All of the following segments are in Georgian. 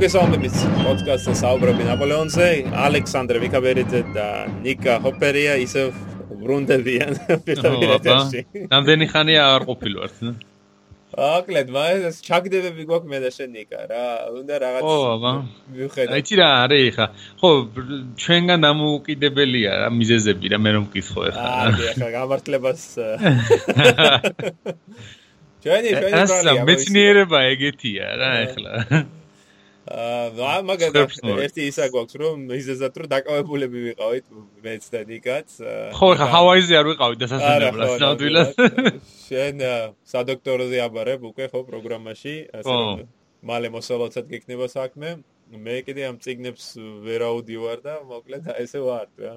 მოგესალმებით პოდკასტზე საუბრობი ნაპოლეონზე ალექსანდრე ვიკაბერიძე და ნიკა ჰოპერია ისე ბრუნდებიან პირდაპირ ნამდვილი ხანია არ ყოფილვართ აკლედ მაინც ჩაგდებები გვაქვს მე და შენ ნიკა რა უნდა რაღაც ო აბა. აი თირა არის ხა ხო ჩვენგან დამოუკიდებელია რა მიზეზები რა მე რომ მკითხო ხა აა ხა გამართლებას ჩვენი ჩვენი ასე მეცნიერება ეგეთია რა ეხლა აა მაგალითად ერთი ისა გვაქვს რომ მიზეზად რომ დაკავებულები ვიყავით მეც და ნიკაც ხო ხა ჰავაიზე არ ვიყავით დასასვენებლად ნამდვილად. შენ სადოქტოროზე აბარებ უკვე ხო პროგრამაში ასე რომ მალე მოსალოცად გეკნება საქმე. მე კიდე ამ წიგნებს ვერაუდივარ და მოკლედ ესე ვარ რა.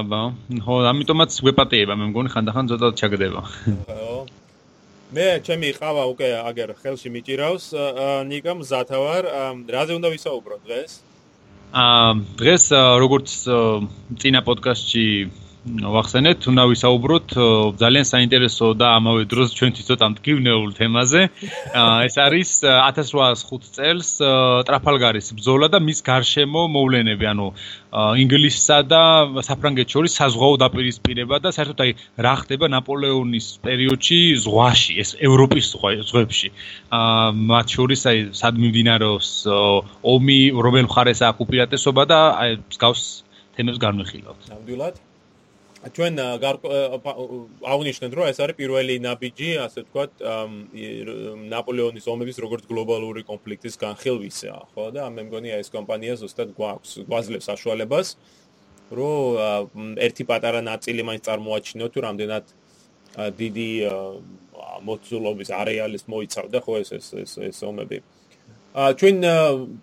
აბა ხო ამიტომაც გვეპატეება მე მგონი ხანდახან ცოტა ჩაგდება. ხო მე ჩემი ყავა უკვე აგერ ხელში მიჭირავს ნიკა მზათავარ. რაზე უნდა ვისაუბრო დღეს? აა დღეს როგორც წინა პოდკასტში ვახსენეთ, უნდა ვისაუბროთ ძალიან საინტერესო და ამავე დროს ჩვენთვის ცოტა მტკივნეულ თემაზე. ეს არის 1805 წელს ტრაფალგარის ბრძოლა და მის გარშემო მოვლენები, ანუ ინგლისსა და საფრანგეთს შორის საზღვაო დაპირისპირება და საერთოდ აი რა ხდება ნაპოლეონის პერიოდში ზღვაში, ეს ევროპის ზღვებში. აა მათ შორის აი სად მიმდინარეობს ომი, რომელ მხარეს აქვს უპირატესობა და აი მსგავს თემებს განვიხილავთ. ნამდვილად ჩვენ აღნიშნეთ რომ ეს არის პირველი ნაბიჯი ასე ვთქვათ ნაპოლეონის ომების როგორც გლობალური კონფლიქტის განხილვისა ხო და მე მგონი ეს კომპანია ზუსტად გვაქვს გვაძლევს საშუალებას რომ ერთი პატარა ნაწილი მაინც წარმოაჩინოთ თუ რამდენად დიდი მოცულობის არეალის მოიცავდა ხო ეს ეს ეს ომები ჩვენ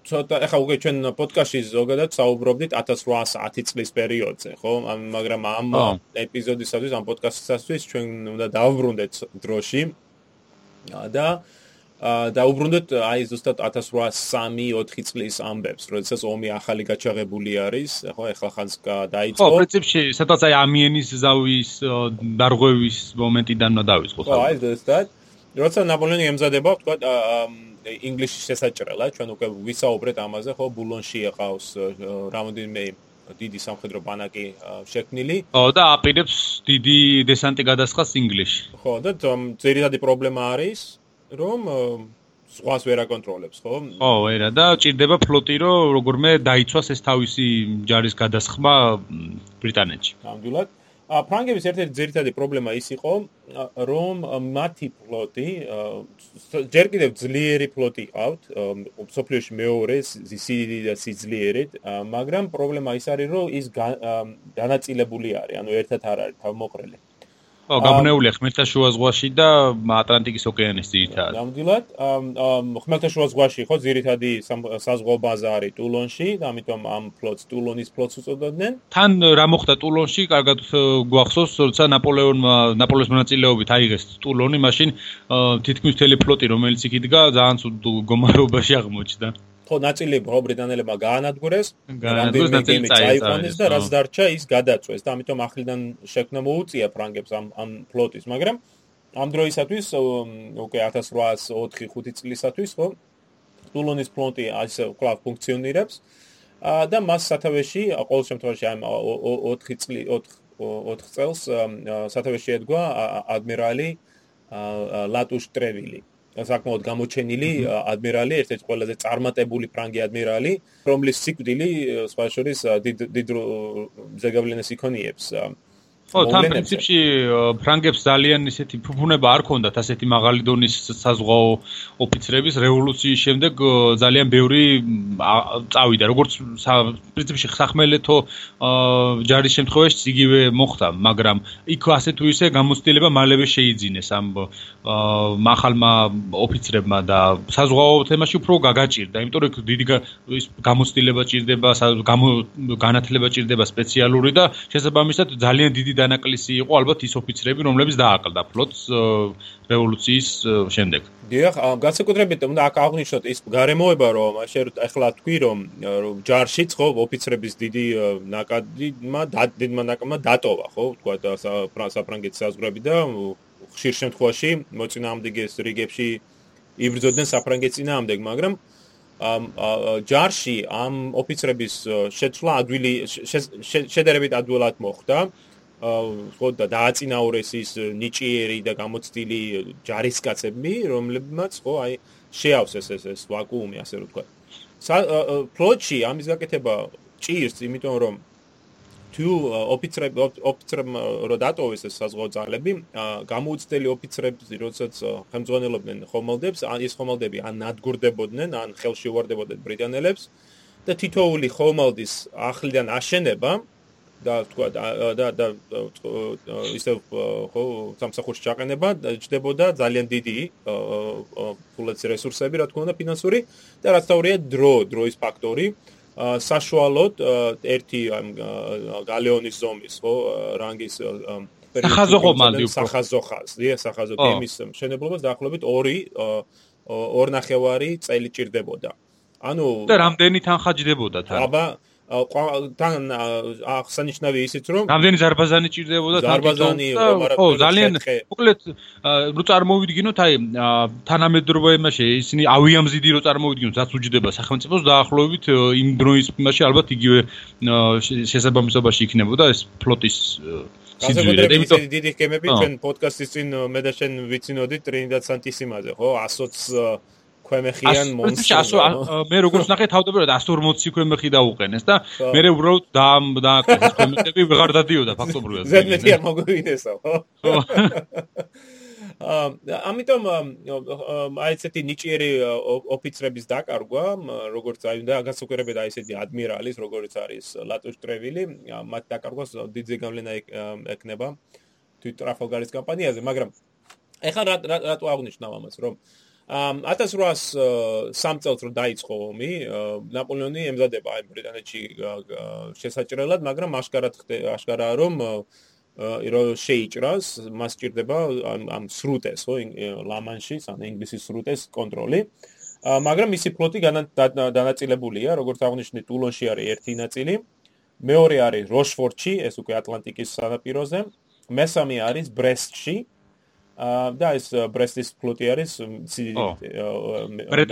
ცოტა ახლა უკვე ჩვენ პოდკასტში ზოგადად საუბრობდით 1810 წლის პერიოდზე, ხო? მაგრამ ამ ეპიზოდისათვის, ამ პოდკასტისათვის ჩვენ უნდა დავბრუნდეთ დროში. და და უბრუნდეთ აი ზუსტად 1803-4 წლის ამბებს, როდესაც ომი ახალი გაჩაღებული არის, ხო, ახლა ხანს დაიწყო. ხო, პრინციპში, სადაც აი ამიენის ზავის დარღვევის მომენტიდან დავიწყო. ხო, აი ზუსტად. როცა ნაპოლეონი ემზადება, თქვა ინგლისში შესაჭრელად ჩვენ უკვე ვისაუბრეთ ამაზე ხო ბულონში ეყავს რამოდენიმე დიდი სამხედრო ბანაკი შექმნილი. ხო და აპირებს დიდი დესანტი გადასხას ინგლისში. ხო და ძირითადი პრობლემა არის რომ ზღვას ვერ აკონტროლებს ხო? ხო ვერა და ჭირდება ფლოტი რომ როგორმე დაიცვას ეს თავისი ჯარის გადასხმა ბრიტანეთში. ნამდვილად ფრანგების ერთ-ერთი ძირითადი პრობლემა ის იყო, რომ მათი ფლოტი ჯერ კიდევ ძლიერი ფლოტი ყავთ, სოფლიოში მეორე სიდიდი და სიძლიერით, მაგრამ პრობლემა ის არის, რომ ის განაწილებული არის, ანუ ერთად არ არის თავმოყრილი. ო გაბნეულია ხმელთაშუა ზღვაში და ატლანტიკის ოკეანის ძირითადად. ნამდვილად, ხმელთაშუა ზღვაში ხო ძირითადი საზღვაო ბაზა არის ტულონში და ამიტომ ამ ფლოტს ტულონის ფლოტს უწოდებდნენ. თან რა მოხდა ტულონში? კარგად გვახსოვს, როცა ნაპოლეონმა ნაპოლეონის მონაწილეობით აიღეს ტულონი, მაშინ თითქმის მთელი ფლოტი, რომელიც იქ იდგა, ძალიან გომარობაში აღმოჩნდა. ხო ნაწილი ბრიტანელებმა გაანადგურეს რამდენი ნაცილი წაიყვანეს და რაც დარჩა ის გადაწვეს და ამიტომ ახლიდან შექმნა მოუწია ფრანგებს ამ ამ ფლოტის მაგრამ ამ დროისათვის უკვე 1804-5 წლისათვის ხო ტულონის ფლოტი ასე კლავ ფუნქციონირებს და მას სათავეში ყოველ შემთხვევაში ამ 4 წლი 4 წელს სათავეში ედგა ადმირალი ლატუშ ტრევილი საკმაოდ გამოჩენილი ადმირალი, ერთ-ერთი ყველაზე წარმატებული ფრანგი ადმირალი, რომლის სიკვდილი სხვა შორის დიდ დიდ ზეგავლენას იქონიებს. ხო, თან პრინციპში ფრანგებს ძალიან ისეთი ფუფუნება არ ქონდათ ასეთი მაღალი დონის საზღვაო ოფიცრების რევოლუციის შემდეგ ძალიან ბევრი წავიდა. როგორც პრინციპში სახმელეთო ჯარის შემთხვევაში იგივე მოხდა, მაგრამ იქ ასე თუ ისე გამოცდილება მალევე შეიძინეს ამ მაღალმა ოფიცრებმა და საზღვაო თემაში უფრო გაგაჭირდა, იმიტომ რომ დიდი გამოცდილება ჭირდება, განათლება ჭირდება სპეციალური და შესაბამისად ძალიან დიდი დანაკლისი იყო ალბათ ის ოფიცრები, რომლებიც დააყლდა ფლოტს რევოლუციის შემდეგ. დიახ, განსაკუთრებით უნდა აქ აღნიშნოთ ის გარემოება, რომ შენ ახლა თქვი, რომ ჯარშიც ხო ოფიცრების დიდი ნაკადმა დიდმა ნაკადმა დატოვა, ხო, თქვა საფრანგეთის საზღვრები და ხშირ შემთხვევაში მოწინააღმდეგეს რიგებში იბრძოდნენ საფრანგეთის წინააღმდეგ, მაგრამ ამ ჯარში ამ ოფიცრების შეცვლა ადვილი შედარებით ადვილად მოხდა. ხო და დააწინაურეს ის ნიჭიერი და გამოცდილი ჯარისკაცები, რომლებმაც ხო აი შეავსეს ეს ეს ვაკუუმი, ასე რომ თქვა. ფლოტში ამის გაკეთება ჭირს, იმიტომ რომ თუ ოფიცრები ოფიცრებმა რო დატოვეს ეს საზღვაო ძალები, გამოუცდელი ოფიცრები, როდესაც ხელმძღვანელობდნენ ხომალდებს, ეს ხომალდები ან ნადგურდებოდნენ, ან ხელში უვარდებოდნენ ბრიტანელებს და თითოეული ხომალდის ახლიდან აშენება და თქვა და და ისე ხო სამსახურში ჩაყენება ჯდებოდა ძალიან დიდი ფულადი რესურსები, რა თქმა უნდა, ფინანსური და რაც თავია დრო, დროის ფაქტორი. საშუალოდ ერთი გალეონის ზომის ხო რანგის სახაზოხო მალდი უფრო. სახაზოხას დი სახაზო გემის მშენებლობას დაახლოებით 2 2 ნახევარი წელი ჭირდებოდა. ანუ და რამდენი თანხა ჯდებოდა თან? აბა თან აღსანიშნავი ისიც რომ რამდენი ზარბაზანი ჭირდებოდა ზარბაზანი ხო ძალიან უკლედ რო წარმოვიდგინოთ აი თანამედროვე იმაში ისინი ავიამზიდი რო წარმოვიდგინოთ რაც უჯდება სახელმწიფოს დაახლოებით იმ დროის იმაში ალბათ იგივე შესაბამისობაში იქნებოდა ეს ფლოტის სიძვირე იმიტომ დიდი გემები ჩვენ პოდკასტის წინ მე და შენ ვიცინოდით ტრინიდად სანტისიმაზე ხო? 100 ქვემეხიან მონსტრს. მე როგორც ნახე თავდაპირველად 140 ქვემეხი დაუყენეს და მე უბრალოდ და დააკეთეს ქვემეხები ვეღარ დადიოდა ფაქტობრივად. ზედმეტი არ მოგვინესო, ხო? ამიტომ აი ესეთი ნიჭიერი ოფიცრების დაკარგვა, როგორც აი და გასაკვირებელი აი ესეთი ადმირალის, როგორც არის ლატუშ ტრევილი, მათ დაკარგვას დიდ ზეგავლენა ეკნება თვით ტრაფალგარის კამპანიაზე, მაგრამ ეხლა რატო აღნიშნავ ამას, რომ 1803 წელს რო დაიწყო ომი, ნაპოლეონი ემზადება აი ბრიტანეთში შესაჭრელად, მაგრამ აშკარად აშკარაა რომ ირო შეიჭრას, მას ჭირდება ამ სრუტეს, ხო, ლამანში, ან ინგლისის სრუტეს კონტროლი. მაგრამ მისი ფლოტი განაწილებულია, როგორც აღნიშნე, ტულონში არის ერთი ნაწილი, მეორე არის როშფორდში, ეს უკვე ატლანტიკის სანაპიროზე, მესამე არის ბრესტში, და ეს ბრესტის ფლოტი არის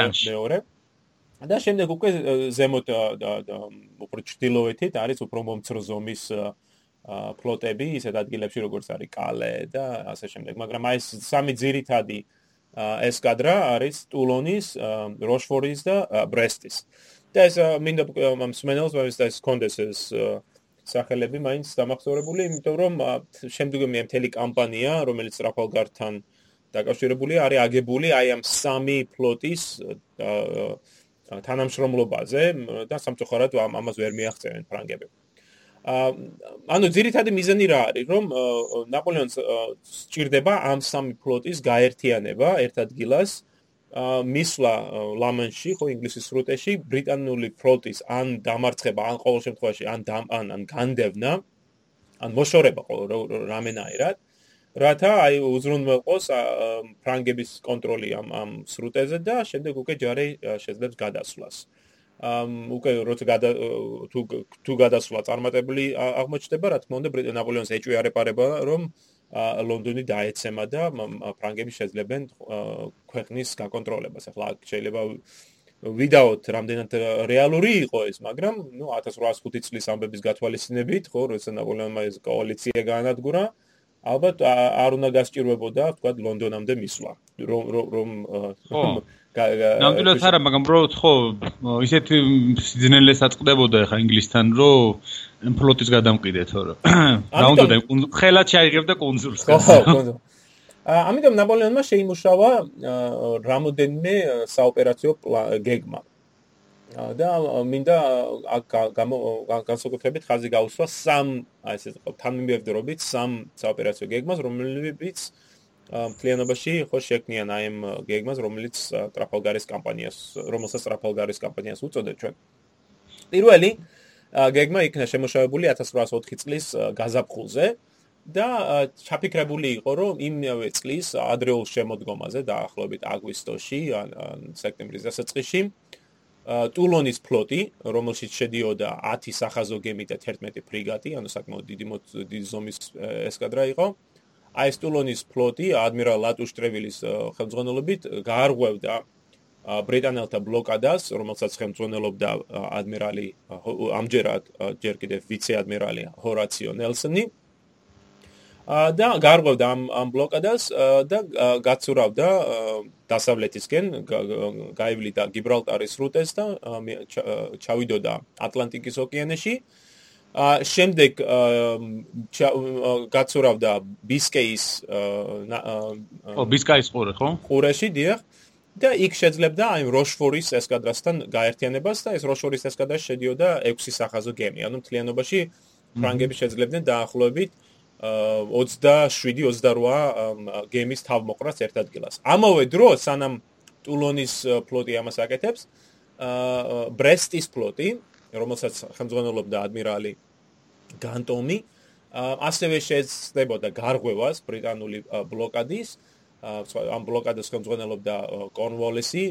მეორე. და შემდეგ უკვე ზემოთ უფრო ჩtildeოეთით არის უფრო მომცრო ზომის ფლოტები ისეთ ადგილებში როგორც არის კალე და ასე შემდეგ. მაგრამ აი ეს სამი ძირითადი ესკადრა არის ტულონის როშფორის და ბრესტის და ეს მინდა ამ სმენელს ვარის და ეს კონდეს ეს სახელები მაინც დამახსოვრებული, იმიტომ რომ შემდგომი მე მთელი კამპანია, რომელიც ტრაფალგართან დაკავშირებულია, არის აგებული აი ამ სამი ფლოტის თანამშრომლობაზე და სამწუხაროდ ამას ვერ მიაღწევენ ფრანგები. ანუ ძირითადი მიზანი რა არის, რომ ნაპოლეონს სჭირდება ამ სამი ფლოტის გაერთიანება ერთ ადგილას, მისვლა ლამანში, ხო ინგლისის სრუტეში, ბრიტანული ფლოტის ან დამარცხება, ან ყოველ შემთხვევაში ან ან ან განდევნა, ან მოშორება რამენაირად, რათა აი უზრუნველყოს ფრანგების კონტროლი ამ ამ სრუტეზე და შემდეგ უკვე ჯარი შეძლებს გადასვლას. ამ უკვე როცა გადა თუ თუ გადასვლა წარმატებული აღმოჩნდება, რა თქმა უნდა, ნაპოლეონს ეჭვი არ ეპარება, რომ ლონდონი დაეცემა და ფრანგები შეძლებენ ქვეყნის გაკონტროლებას. ახლა შეიძლება ვიდაოთ რამდენად რეალური იყო ეს, მაგრამ ნუ 1805 წლის ამბების გათვალისწინებით, ხო, როცა ნაპოლეონმა ეს კოალიცია გაანადგურა, ალბათ არ უნდა გასჭირვებოდა, თქვა ლონდონამდე მისვლა, რომ რომ ხო ნამდვილად არა, მაგრამ უბრალოდ ხო ისეთი სიძნელეს აწყდებოდა ხა ინგლისთან, რომ ფლოტის გადამყიდე თორე. რა უნდა და ხელად შეაიღებდა კონსულს. ხო, ხო. ამიტომ ნაპოლეონმა შეიმუშავა რამოდენმე საოპერაციო გეგმა. და მინდა განსაკუთრებით ხაზი გაუსვა სამ აი ესე თანმიმდევრობით სამ საოპერაციო გეგმას, რომლებიც მთლიანობაში ხო შექმნიან აი ამ გეგმას, რომელიც ტრაფალგარის კამპანიას, რომელსაც ტრაფალგარის კამპანიას უწოდეთ ჩვენ. პირველი გეგმა იქნა შემოშავებული 1804 წლის გაზაფხულზე და ჩაფიქრებული იყო, რომ იმავე წლის ადრეულ შემოდგომაზე დაახლოებით აგვისტოში ან სექტემბრის დასაწყისში ტულონის ფლოტი, რომელშიც შედიოდა 10 სახაზო გემი და 11 ფრიგატი, ანუ საკმაოდ დიდი დიდი ზომის ესკადრა იყო. აი სტულონის ფლოტი ადმირალ ლატუშ ტრევილის ხელმძღვანელობით გაარღვევდა ბრიტანელთა ბლოკადას, რომელსაც ხელმძღვანელობდა ადმირალი ამჯერად ჯერ კიდევ ვიცე-ადმირალი ჰორაციო ნელსონი. და გარღვევდა ამ ამ ბლოკადას და გაცურავდა დასავლეთისკენ, გაივლიდა გიბრალტარის რუტეს და ჩავიდოდა ატლანტიკის ოკეანეში. ა შემდეგ გაცურავდა ბისკეის ო ბისკაის ყურე ხო? ყურეში დიახ. და იქ შეძლებდა აი როშფორის ესკადრასთან გაერთიანებას და ეს როშფორის ესკადრა შედიოდა 6 სახაზო გემი. ანუ მთლიანობაში ფრანგები შეძლებდნენ დაახლოებით 27-28 გემის თავმოყრას ერთ ადგილას. ამავე დროს, სანამ ტულონის ფლოტი ამას აკეთებს, ბრესტის ფლოტი, რომელსაც ხელმძღვანელობდა ადმირალი განტომი, ასევე შეეცდებოდა გარღვევას ბრიტანული ბლოკადის. ამ ბლოკადას ხელმძღვანელობდა კორნუოლისი,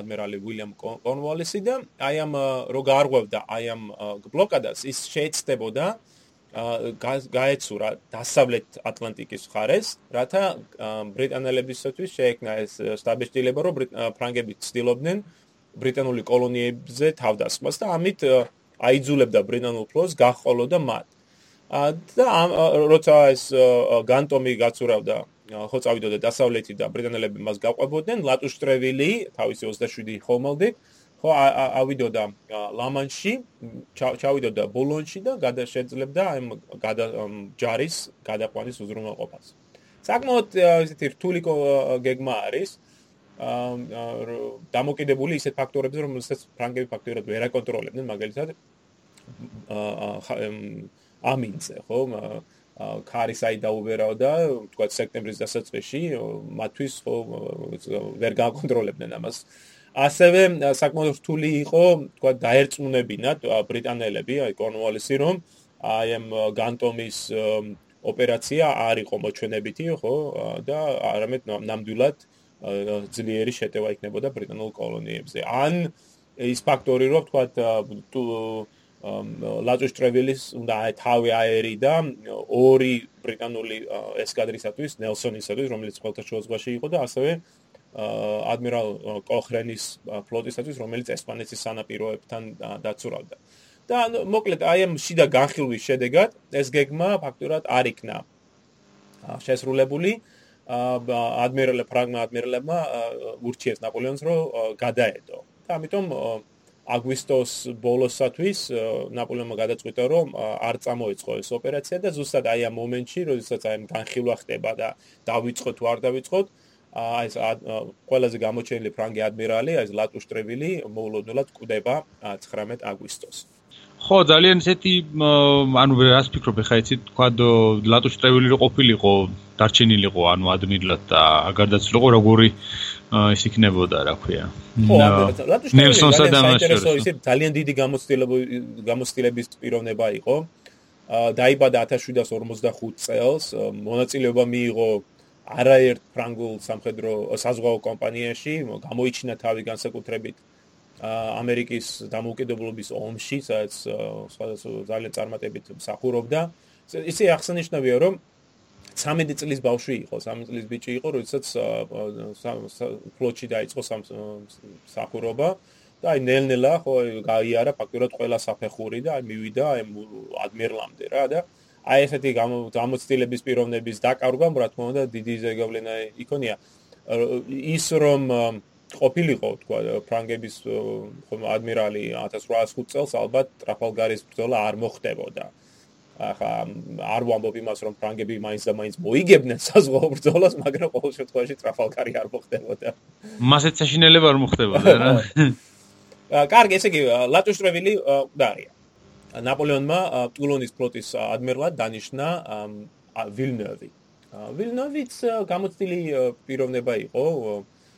ადმირალი უილიამ კორნუოლისი და აი ამ რო გარღვევდა აი ამ ბლოკადას ის შეეცდებოდა გაეცურა დასავლეთ ატლანტიკის მხარეს, რათა ბრიტანელებისთვის შეექმნა ეს სტაბილიზება, რომ ფრანგები ცდილობდნენ ბრიტანული კოლონიებზე თავდასხმას და ამით აიძულებდა ბრიტანულ ფლოტს გაჰყოლოდა მათ. და როცა ეს განტომი გაცურავდა ხო წავიდოდა დასავლეთი და ბრიტანელები მას გაყვებოდნენ ლატუშტრევილი თავისი 27 ხომალდი ხო ავიდოდა ლამანში ჩავიდოდა ბოლონში და გადაშეძლებდა ამ ჯარის გადაყვანის უზრუნველყოფას საკმაოდ ესეთი რთული გეგმა არის დამოკიდებული ისეთ ფაქტორებზე რომელსაც ფრანგები ფაქტობრივად ვერ აკონტროლებდნენ მაგალითად ამინზე ხო? ქარის აი დაუბერავდა თქვა სექტემბრის დასაწყისში მათთვის ხო ვერ გააკონტროლებდნენ ამას. ასევე საკმაოდ რთული იყო თქვა დაერწმუნებინათ ბრიტანელები აი კორნუოლისი რომ აი ამ განტომის ოპერაცია არ იყო მოჩვენებითი ხო? და არამედ ნამდვილად ძლიერი შეტევა იქნებოდა ბრიტანულ კოლონიებზე. ან ის ფაქტორი რომ თქვა ლაჯოს ტრევილის უნდა თავი აერი და ორი ბრიტანული ესკადრისათვის ნელსონისათვის რომელიც ყველთა ზღვაში იყო და ასევე ადმირალ კოხრენის ფლოტისათვის რომელიც ესპანეთის სანაპიროებთან დაცურავდა. და მოკლედ აი ამ შიდა განხილვის შედეგად ეს გეგმა ფაქტურად არ იქნა შესრულებული ადმირალ ფრაგმა ადმირალებმა ურჩიეს ნაპოლეონს რომ გადაედო და ამიტომ აგვისტოს ბოლოსათვის ნაპოლეონმა გადაწყვიტა რომ არ წამოეწყო ეს ოპერაცია და ზუსტად აი ამ მომენტში, როდესაც აი ამ განხილვა ხდება და დავიწყოთ თუ არ დავიწყოთ, აი ეს ყველაზე გამოჩენილი ფრანგი ადმირალი, აი ეს ლატუშტრევილი მოულოდნელად კვდება 19 აგვისტოს. ხო, ძალიან ისეთი ანუ რას ფიქრობ ხა იცი თქვა ლატუშტრევილი რო ყოფილიყო, დარჩენილიყო ანუ ადმირალად და გარდაცვლილიყო როგორი ის იქნებოდა, რა ქვია. ნელსონსა და მასშორს. ისე ძალიან დიდი გამოცდილების გამოცდილების პიროვნება იყო. დაიბადა 1745 წელს, მონაწილეობა მიიღო არაერთ ფრანგულ სამხედრო საზღვაო კომპანიაში, გამოიჩინა თავი განსაკუთრებით ამერიკის დამოუკიდებლობის ომში, სადაც სხვადასხვა ძალიან წარმატებით მსახურობდა. ისე აღსანიშნავია, რომ 13 წლის ბავშვი იყო, 13 წლის ბიჭი იყო, როდესაც ფლოტში დაიწყო სამსახურობა და აი ნელ-ნელა ხო გაიარა ფაქტურად ყველა საფეხური და აი მივიდა აი ადმირლამდე რა და აი ესეთი გამოცდილების პიროვნების დაკარგვა, რა თქმა უნდა, დიდი ზეგავლენა იქონია. ის რომ ყოფილიყო, თქვა, ფრანგების ხომ ადმირალი 1805 წელს ალბათ ტრაფალგარის ბრძოლა არ მოხდებოდა. ახლა არ ვამბობ იმას რომ ფრანგები მაინც და მაინც მოიგებდნენ საზღვაო ბრძოლას, მაგრამ ყოველ შემთხვევაში ტრაფალგარი არ მოხდებოდა. მასეთ საშინელება არ მოხდებოდა რა. კარგი, ესე იგი ლატუშტრევილი დარია. ნაპოლეონმა ტულონის ფლოტის ადმირალად დანიშნა ვილნოვი. ვილნოვიც გამოცდილი პიროვნება იყო.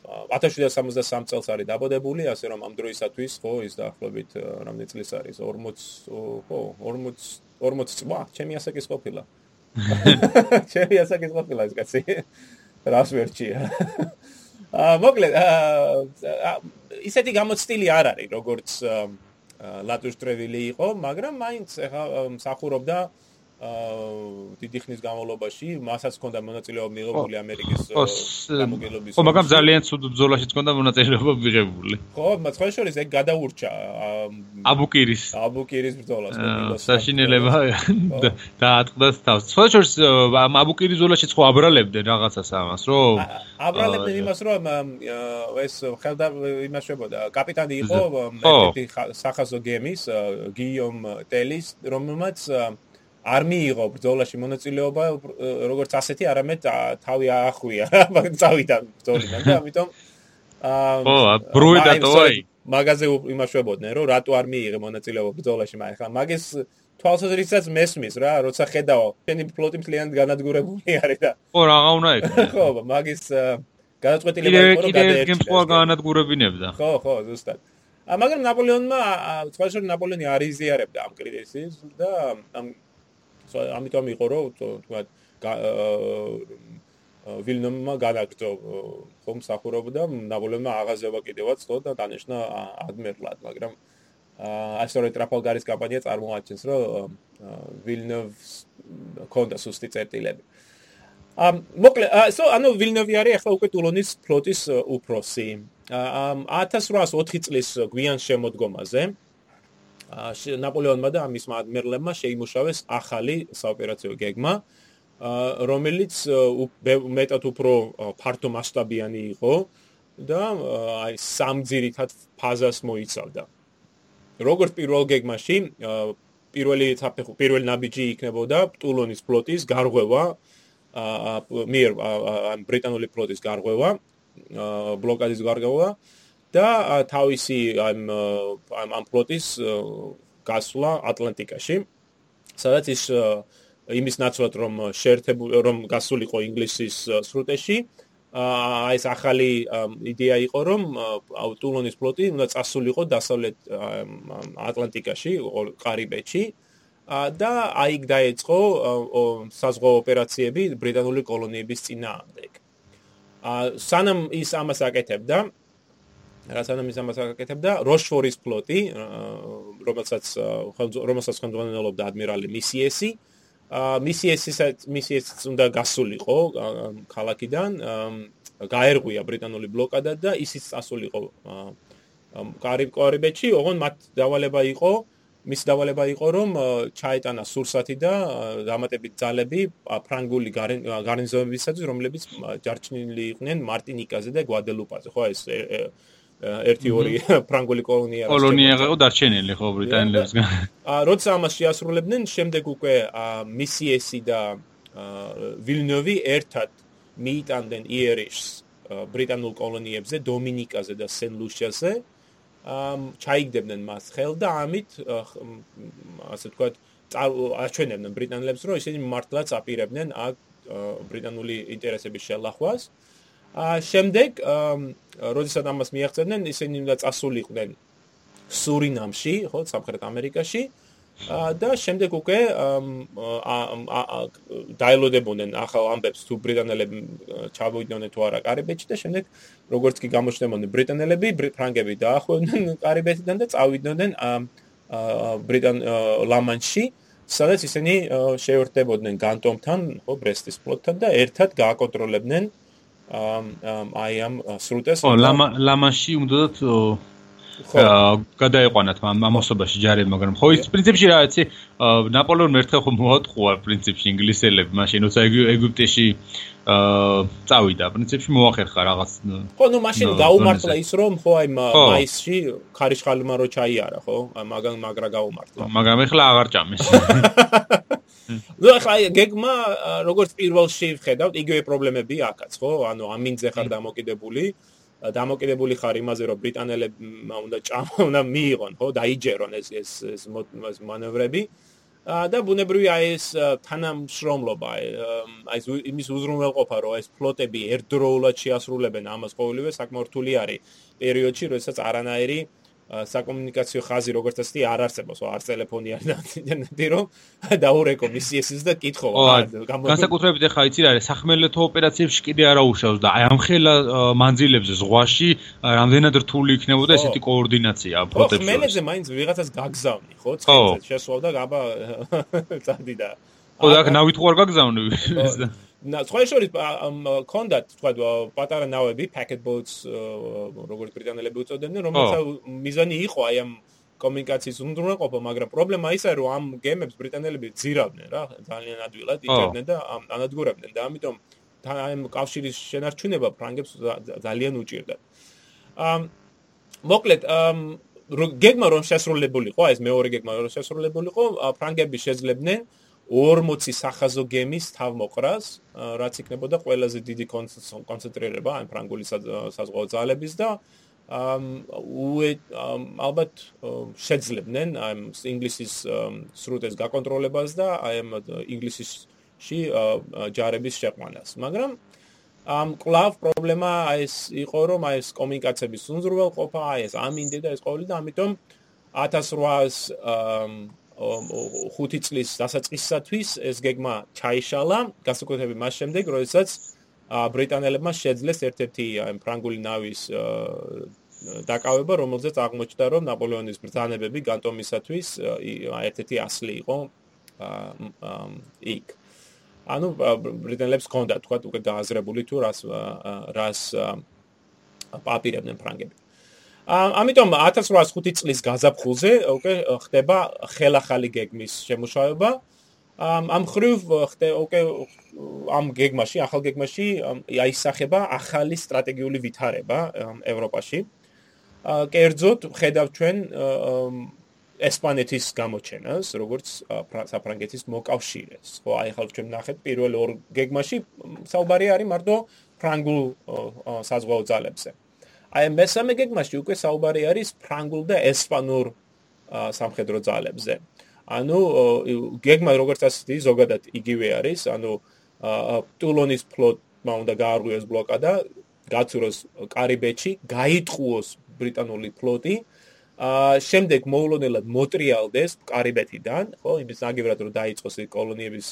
1763 წელს არის დაბადებული, ასე რომ ამ დროისათვის ხო ის დაახლოებით რამდენი წლის არის? 40 ხო, 40 40 წვა, ჩემი ასაკის ყოფილა. ჩემი ასაკის ყოფილა ეს კაცი. რას ვერჩია? აა მოკლედ აა ისეთი გამოცდილი არ არის, როგორც ლატუშტრევილი იყო, მაგრამ მაინც ახლა მსახურობდა დიდი ხნის განმავლობაში მასაც ჰქონდა მონაწილეობა მიღებული ამერიკის გამოგებლობის. ხო, მაგრამ ძალიან ცუდ ბრძოლაშიც ჰქონდა მონაწილეობა მიღებული. ხო, მაგრამ სხვა შორის ეგ გადაურჩა აბუკირის. აბუკირის ბრძოლას. საშინელება დაატყდა თავს. სხვა შორის აბუკირის ბრძოლაშიც ხო აბრალებდნენ რაღაცას ამას, რო აბრალებდნენ იმას, რომ ეს ხელდა იმას შვებოდა. კაპიტანი იყო ერთი სახაზო გემის გიომ ტელის, რომელმაც არ მიიღო ბრძოლაში მონაწილეობა როგორც ასეთი, არამედ თავი აახვია, მაგრამ წავიდა ბრძოლიდან და ამიტომ აა ო, ბრუიდატოი მაგაზე იმაშვებოდნენ, რომ რატო არ მიიღე მონაწილეობა ბრძოლაში, მაგრამ ხა მაგის თვალსაზრისითაც მესმის რა, როცა ხედავ, შენი ფლოტი მთლიანად განადგურებული არის და ხო, რაღა უნდა იქნება. ხო, მაგის გადაწყვეტილება იყო რომ გადაერჩა. კიდე გემს ხო განადგურებინებდა. ხო, ხო, ზუსტად. მაგრამ ნაპოლეონმა, სხვა შორის ნაპოლეონი არ იზიარებდა ამ კრიტიკას და ამ ამიტომ იყო რომ თქვა ვილნომმა გადაგწო ხომ სახურობდა ნაპოლეონმა აღაზევა კიდევაც ხო და დანიშნა ადმირლად მაგრამ ასორი ტრაფალგარის კამპანია წარმოაჩენს რომ ვილნოვს კონდა სუსტი წერტილები. ამ მოკლე so ანუ ვილნოვი არის ახლა უკვე ტულონის ფლოტის უფროსი. ამ 1804 წლის გვიან შემოდგომაზე ნაპოლეონმა და ამის ადმირლებმა შეიმუშავეს ახალი საოპერაციო გეგმა, რომელიც მეტად უფრო ფართო მასშტაბიანი იყო და აი სამძირითად ფაზას მოიცავდა. როგორც პირველ გეგმაში, პირველი ეტაპი, პირველი ნაბიჯი იქნებოდა ტულონის ფლოტის გარღვევა, მიერ ბრიტანული ფლოტის გარღვევა, ბლოკადის გარღვევა. და თავისი ამ ამ ფლოტის გასვლა ატლანტიკაში სადაც ის იმის ნაცვლად რომ შეერთებული რომ გასულიყო ინგლისის სრუტეში აი ეს ახალი იდეა იყო რომ ტულონის ფლოტი უნდა წასულიყო დასავლეთ ატლანტიკაში ყარიბეთში და აიგ დაეწყო საზღვაო ოპერაციები ბრიტანული კოლონიების წინააღმდეგ. სანამ ის ამას აკეთებდა, რაც ანუ მის ამას აკეთებდა. როშფორის ფლოტი რომელსაც რომელსაც ხელმძღვანელობდა ადმირალი მისიესი. მისიესისაც მისიესიც უნდა გასულიყო ქალაქიდან. გაერღვია ბრიტანული ბლოკადა და ისიც წასულიყო კარიბეთში. ოღონ მათ დავალება იყო მის დავალება იყო რომ ჩაეტანა სურსათი და დამატებით ძალები ფრანგული გარნიზონებისათვის რომლებიც ჯარჩნილი იყვნენ მარტინიკაზე და გვადელუპაზე. ხო ეს ერთი ორი ფრანგული კოლონია არის. კოლონია იყო დარჩენილი ხო ბრიტანელებსგან. აა როცა ამას შეასრულებდნენ, შემდეგ უკვე მისიესი და ვილნოვი ერთად მიიტანდნენ იერიშს ბრიტანულ კოლონიებზე, დომინიკაზე და სენ-ლუშიაზე. აა ჩაიგდებდნენ მას ხელ და ამით ასე ვთქვათ, აჩვენებდნენ ბრიტანელებს, რომ ისინი მართლაც აპირებდნენ აქ ბრიტანული ინტერესების შელახვას. შემდეგ როდესაც ამას მიაღწევდნენ ისინი უნდა წასულიყვნენ სურინამში ხო სამხრეთ ამერიკაში. და შემდეგ უკვე დაილოდებოდნენ ახალ ამბებს თუ ბრიტანელები ჩავიდოდნენ თუ არა კარიბეთში და შემდეგ როგორც კი გამოჩნდებოდნენ ბრიტანელები ფრანგები დაახვევდნენ კარიბეთიდან და წავიდნენ ბრიტან ლამანში სადაც ისინი შეერთებოდნენ განტომთან ხო ბრესტის ფლოტთან და ერთად გააკონტროლებდნენ აი ამ სრუტეს ხო ლამაში უნდათ ხო. გადაეყვანათ ამასობაში ჯარები მაგრამ ხო ის პრინციპში რა იცი ნაპოლეონი ერთხელ ხო მოატყუა პრინციპში ინგლისელები მაშინ როცა ეგვიპტეში აა წავიდა პრინციპში მოახერხა რაღაც ხო ნუ მაშინ გაუმართლა ის რომ ხო აი მაისში ხარიშხალმა რო ჩაიარა ხო მაგან მაგრა გაუმართლა მაგრამ ეხლა აღარ ჭამეს ნუ ახლა გეგმა როგორც პირველში ვხედავთ, იგივე პრობლემები აქაც, ხო? ანუ ამინძე ხარ დამოკიდებული. დამოკიდებული ხარ იმაზე, რომ ბრიტანელებმა უნდა ჭამა, უნდა მიიღონ, ხო? დაიჯერონ ეს ეს ეს მანევრები. და ბუნებრივი აი ეს თანამშრომლობა, აი ეს იმის უზრუნველყოფა, რომ ეს ფლოტები ერთდროულად შეასრულებენ ამას ყოველივე საკმაოდ რთული არის პერიოდში, როდესაც არანაირი საკომუნიკაციო ხაზი როგორც ასეთი არ არსებობს, არ ტელეფონი არ ინტერნეტი რომ დაურეკო მისიესის და კითხო. განსაკუთრებით ახლა იცი რა, სახმელეთო ოპერაციებში კიდე არა უშავს და აი ამ ხელა მანძილებზე ზღვაში რამდენად რთული იქნებოდა ესეთი კოორდინაცია ფლოტებში. ხო, მენეჯერ მაინც ვიღაცას გაგზავნი, ხო? ცხელზე შესვლა და აბა წადი და ო, აქ ნავით ხوار გაგზავნები. სხვა შორის კონდათ თქვა პატარა ნავები packet boats როგორც ბრიტანელები უწოდებდნენ რომელსაც მიზანი იყო აი ამ კომუნიკაციის უნდრაყოფა მაგრამ პრობლემა ისაა რომ ამ გემებს ბრიტანელები ძირავდნენ რა ძალიან ადვილად იჭერდნენ და ანადგურებდნენ და ამიტომ აი ამ კავშირის შენარჩუნება ფრანგებს ძალიან უჭირდა. ამ მოკლედ ამ გეგმა რომ შესრულებულიყო ეს მეორე გეგმა რომ შესრულებულიყო ფრანგები შეძლებდნენ 40 სახაზო გემის თავმოყრას, რაც იქნებოდა ყველაზე დიდი კონცენტრირება ან ფრანგული საზღვაო ძალების და ალბათ შეძლებდნენ ამ ინგლისის სრუტეს გაკონტროლებას და აი ამ ინგლისში ჯარების შეყვანას. მაგრამ ამ კლავ პრობლემა ეს იყო რომ აი ეს კომუნიკაციების უნზრუნველყოფა, აი ეს ამინდი და ეს ყოველი და ამიტომ 1800 ხუთი წლის დასაწყისისათვის ეს გეგმა ჩაიშალა, გასაკუთრებით მას შემდეგ, როდესაც ბრიტანელებმა შეძლეს ერთ-ერთი აი ფრანგული ნავის დაკავება, რომელზეც აღმოჩნდა, რომ ნაპოლეონის ბრძანებები განტომისათვის ერთ-ერთი ასლი იყო იქ. ანუ ბრიტანელებს ჰქონდა თქვა უკვე გააზრებული თუ რას რას პაპირებდნენ ფრანგები. ამიტომ 1805 წლის გაზაფხულზე უკვე ხდება ხელახალი გეგმის შემუშავება. ამ ხრივ ხდება უკვე ამ გეგმაში, ახალ გეგმაში აისახება ახალი სტრატეგიული ვითარება ევროპაში. კერძოდ ხედავ ჩვენ ესპანეთის გამოჩენას, როგორც საფრანგეთის მოკავშირეს. ხო, აი ხალხ ჩვენ ნახეთ პირველ ორ გეგმაში საუბარი არის მარტო ფრანგულ საზღვაო ძალებზე. აი მესამე გეგმაში უკვე საუბარი არის ფრანგულ და ესპანურ სამხედრო ძალებზე. ანუ გეგმა როგორც ასეთი ზოგადად იგივე არის, ანუ ტულონის ფლოტმა უნდა გაარღვიოს ბლოკადა, გაცუროს კარიბეთში, გაიტყუოს ბრიტანული ფლოტი აა შემდეგ მოულოდნელად მოტრიალდეს კარიბეთიდან, ხო, იმის ნაგებად რომ დაიწყოს კოლონიების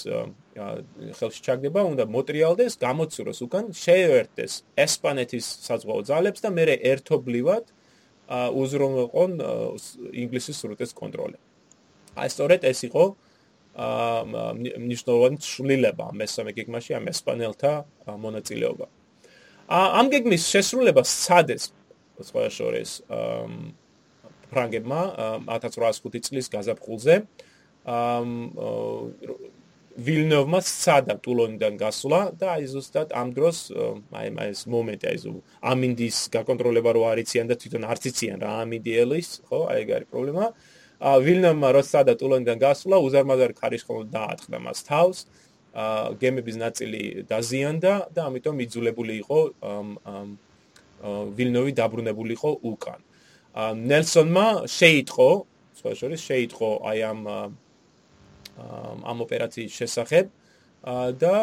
ხელში ჩაგდება, უნდა მოტრიალდეს, გამოცუროს უკან, შეერთდეს ესპანეთის საზღვაო ძალებს და მეორე ერთობლივად აა უზრუნველყონ ინგლისის სრუტეს კონტროლი. აი სწორედ ეს იყო აა ნიშნულოვანი ცვლილება მესამე გეგმაში ამ ესპანელთა მონაწილეობა. აა ამ გეგმის შესრულება სცადეს სხვა შორის აა ფრანგებმა 1805 წლის გაზაფხულზე ვილნოვმა სცადა ტულონიდან გასვლა და აი ზუსტად ამ დროს აი ეს მომენტი აი ამინდის გაკონტროლება რო არიციან და თვითონ არც იციან რა ამინდიელის ხო აი ეგ არის პრობლემა. ა ვილნოვმა რო სცადა ტულონიდან გასვლა უზარმაზარი ქარიშხალო დაატყდა მას თავს. ა გემების ნაწილი დაზიანდა და ამიტომ იძულებული იყო ვილნოვი დაბრუნებული იყო უკან ნელსონმა შეიტყო, სხვა შორის შეიტყო აი ამ ამ ოპერაციის შესახებ და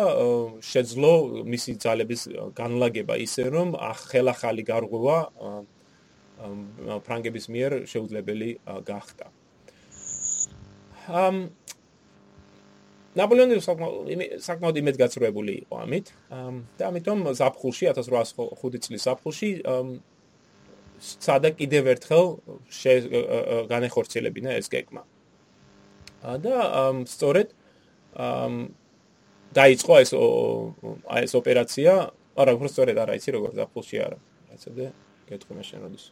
შეძლო მისი ძალების განლაგება ისე რომ ხელახალი გარღვევა ფრანგების მიერ შეუძლებელი გახდა. ამ ნაპოლეონი საკმაოდ იმედგაცრუებული იყო ამით და ამიტომ ზაფხულში 1805 წლის ზაფხულში სადა კიდევ ერთხელ განეხორციელებინა ეს გეგმა. და სწორედ დაიწყო ეს ეს ოპერაცია, არა, უფრო სწორედ არა, იცი როგორ დაფულში არა. რაცებდა გეტყვი მე შენ როდის.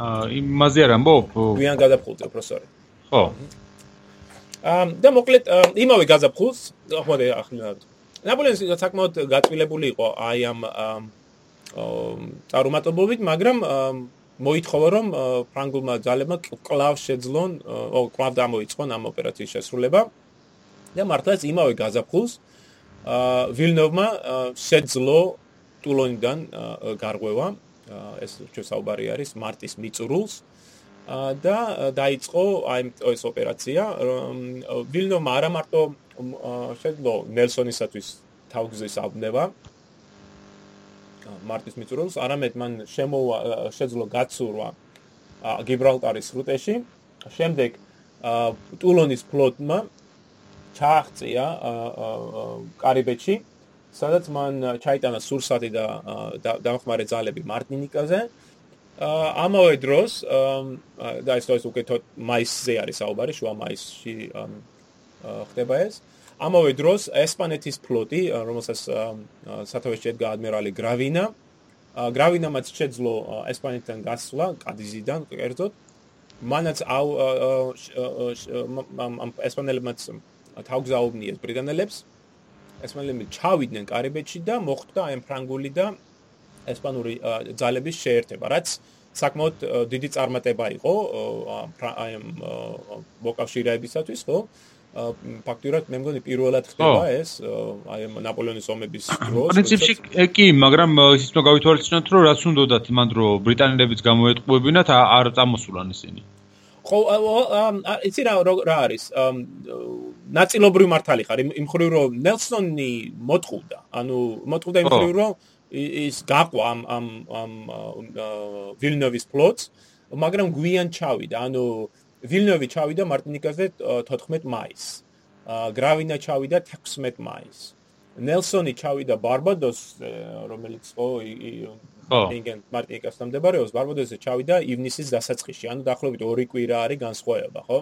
აა იმაზე არ ამბობ? გვიან გადაფხულზე უფრო სწორედ. ხო. აა და მოკლედ იმავე გაზაფხულს, ხო და ახლა ნაპოლეონი საკმაოდ გაწილებული იყო აი ამ წარუმატებლობით, მაგრამ მოითხოვა რომ ფრანგულმა ძალებმა კლავ შეძლონ, ო კლავ დამოიწყონ ამ ოპერაციის შესრულება. და მართლაც იმავე გაზაფხულს ვილნოვმა შეძლო ტულონიდან გარღვევა, ეს ჩვენ საუბარი არის მარტის მიწურულს. და დაიწყო აი ეს ოპერაცია. ვილნოვმა არა მარტო შეძლო ნელსონისათვის თავგზის აბნება, მარტის მიწურულს, არამედ მან შემოვა შეძლო გაცურვა გიბრალტარის სრუტეში. შემდეგ ტულონის ფლოტმა ჩააღწია კარიბეთში, სადაც მან ჩაიტანა სურსათი და დამხმარე ძალები მარტინიკაზე. ამავე დროს და ეს ის უკვე მაისზე არის საუბარი, შუა მაისში ხდება ეს. ამავე დროს ესპანეთის ფლოტი, რომელსაც სათავეში ედგა ადმირალი გრავინა, გრავინამაც შეძლო ესპანეთთან გასვლა კადიზიდან, კერძოდ. მანაც აუ ამ ესპანელებმაც თავგზაობნიეს ბრიტანელებს. ესპანელები ჩავიდნენ კარიბეთში და მოხდა აი ფრანგული და ესპანური ძალების შეერთება, რაც საკმაოდ დიდი წარმატება იყო აი მოკავშირეებისათვის, ხო? ფაქტურად მე მგონი პირველად ხდება ეს აი ნაპოლეონის ომების დროს. პრინციპში კი, მაგრამ ის უნდა გავითვალისწინოთ, რომ რაც უნდათ იმან დრო ბრიტანელებიც გამოეტყუებინათ არ წამოსულან ისინი. ხო იცი რა რა არის? ნაწილობრივ მართალი ხარ. იმ ხრივ რომ ნელსონი მოტყუდა ანუ მოტყუდა იმ ხრივ რომ ის გაყვა ამ ამ ამ ვილნოვის ფლოტს მაგრამ გვიან ჩავიდა. ანუ ვილნოვი ჩავიდა მარტინიკაზე 14 მაისს. გრავინა ჩავიდა 16 მაისს. ნელსონი ჩავიდა ბარბადოს რომელიც ო ინგენ მარტინიკასთან მდებარეობს ბარბადოსზე ჩავიდა ივნისის დასაწყისში. ანუ დაახლოებით 2 კვირა არის განსხვავება ხო?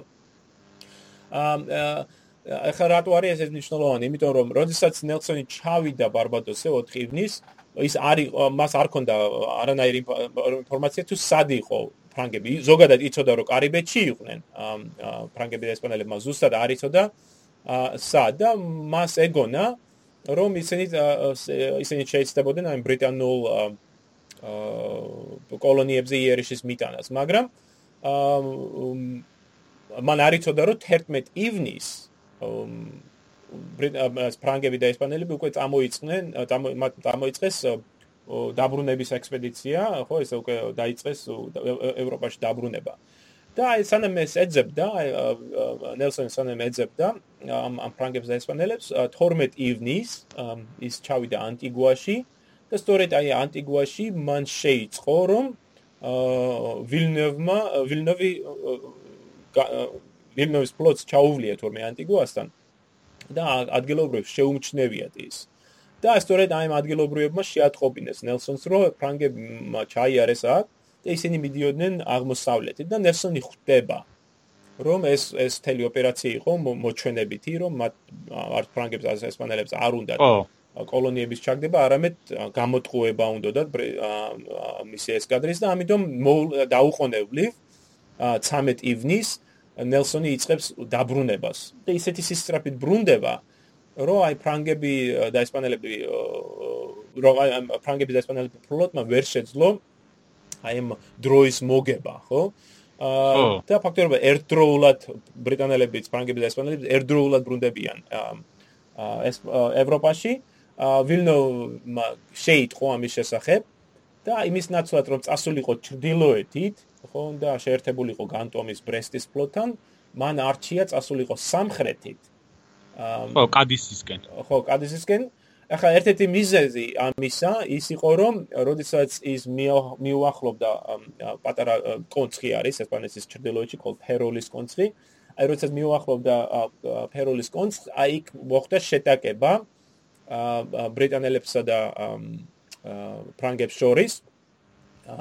აა ახლა რატო არის ეს მნიშვნელოვანი? იმიტომ რომ როდესაც ნელსონი ჩავიდა ბარბადოსზე 4 ივნისს ის არის მას არ ქონდა არანაირი ინფორმაცია თუ სად იყო ფრანგები ზოგადად იცოდა რომ კარიბეთში იყვნენ. ფრანგები და ესპანელები ზუსტად არ იცოდა სად და მას ეგონა რომ ისინი ისინი შეიცდებოდნენ აი ბრიტანულ კოლონიებზე იერიშის მიტანას. მაგრამ მან არ იცოდა რომ 11 ივნის ფრანგები და ესპანელები უკვე წამოიწყნენ წამოიწყეს დაბრუნების ექსპედიცია, ხო, ეს უკვე დაიწყეს ევროპაში დაბრუნება. და აი სანამ ეს ეძებდა, აი ნელსონი სანამ ეძებდა ამ ამ ფრანგებს და ესპანელებს 12 ივნის ის ჩავიდა ანტიგუაში და სწორედ აი ანტიგუაში მან შეიწყო რომ ვილნევმა ვილნოვი ვილნოვის ფლოტს ჩაუვლია თორმე ანტიგუასთან და ადგილობრივ შეუმჩნევიათ ის. და სწორედ აი ამ ადგილობრივებმა შეატყობინეს ნელსონს, რომ ფრანგები ჩაიარეს აქ და ისინი მიდიოდნენ აღმოსავლეთით და ნელსონი ხვდება რომ ეს ეს თელი ოპერაცია იყო მოჩვენებითი, რომ მათ არ ფრანგებს ასე ესპანელებს არ უნდა კოლონიების ჩაგდება, არამედ გამოტყუება უნდა და მისი ესკადრის და ამიტომ დაუყოვნებლივ 13 ივნის ნელსონი იწყებს დაბრუნებას. და ისეთი სისტრაფით ბრუნდება, რომ აი ფრანგები და ესპანელები რომ აი ფრანგები და ესპანელები ფლოტმა ვერ შეძლო აი ამ დროის მოგება, ხო? აა და ფაქტობრივად ერთდროულად ბრიტანელებიც, ფრანგები და ესპანელები ერთდროულად ბრუნდებიან ეს ევროპაში. აა ვილნო შეიტყო ამის შესახებ და იმის ნაცვლად რომ წასულიყო ჩრდილოეთით, ხო და შეერთებულიყო განტომის ბრესტის ფლოტთან, მან არჩია წასულიყო სამხრეთით. ხო, კადისისკენ. ხო, კადისისკენ. ახლა ერთ-ერთი მიზეზი ამისა ის იყო რომ როდესაც ის მიუახლოვდა პატარა კონცხი არის ესპანეთის ჩრდილოეთში კოლ ფეროლის კონცხი. აი როდესაც მიუახლოვდა ფეროლის კონცხს, აი იქ მოხდა შეტაკება ბრიტანელებსა და ფრანგებს შორის.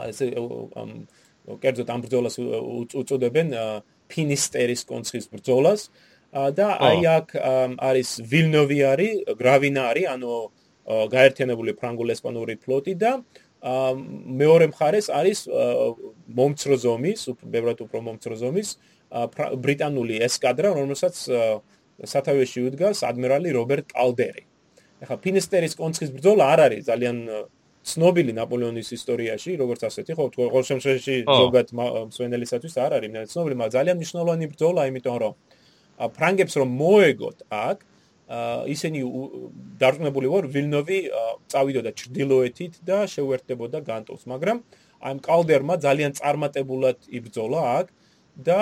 ეს კერძოდ ამ ბრძოლას უწოდებენ ფინისტერის კონცხის ბრძოლას და აი აქ არის ვილნოვიარი, გრავინარი, ანუ გაერთიანებული ფრანგულ-ესპანური ფლოტი და მეორე მხარეს არის მომცრო ზომის, უბრალოდ უფრო მომცრო ზომის ბრიტანული ესკადრა, რომელსაც სათავეში უდგას ადმირალი რობერტ კალდერი. ახლა ფინისტერის კონცხის ბრძოლა არ არის ძალიან ცნობილი ნაპოლეონის ისტორიაში, როგორც ასეთი, ხო, ყოველ შემთხვევაში ზოგად მსვენელისათვის არ არის ცნობილი, მაგრამ ძალიან მნიშვნელოვანი ბრძოლა, იმიტომ რომ ფრანგებს რომ მოეგოთ აქ, ისინი დარწმუნებული ვარ, ვილნოვი წავიდოდა ჩრდილოეთით და შეუერთდებოდა განტოს, მაგრამ ამ კალდერმა ძალიან წარმატებულად იბრძოლა აქ და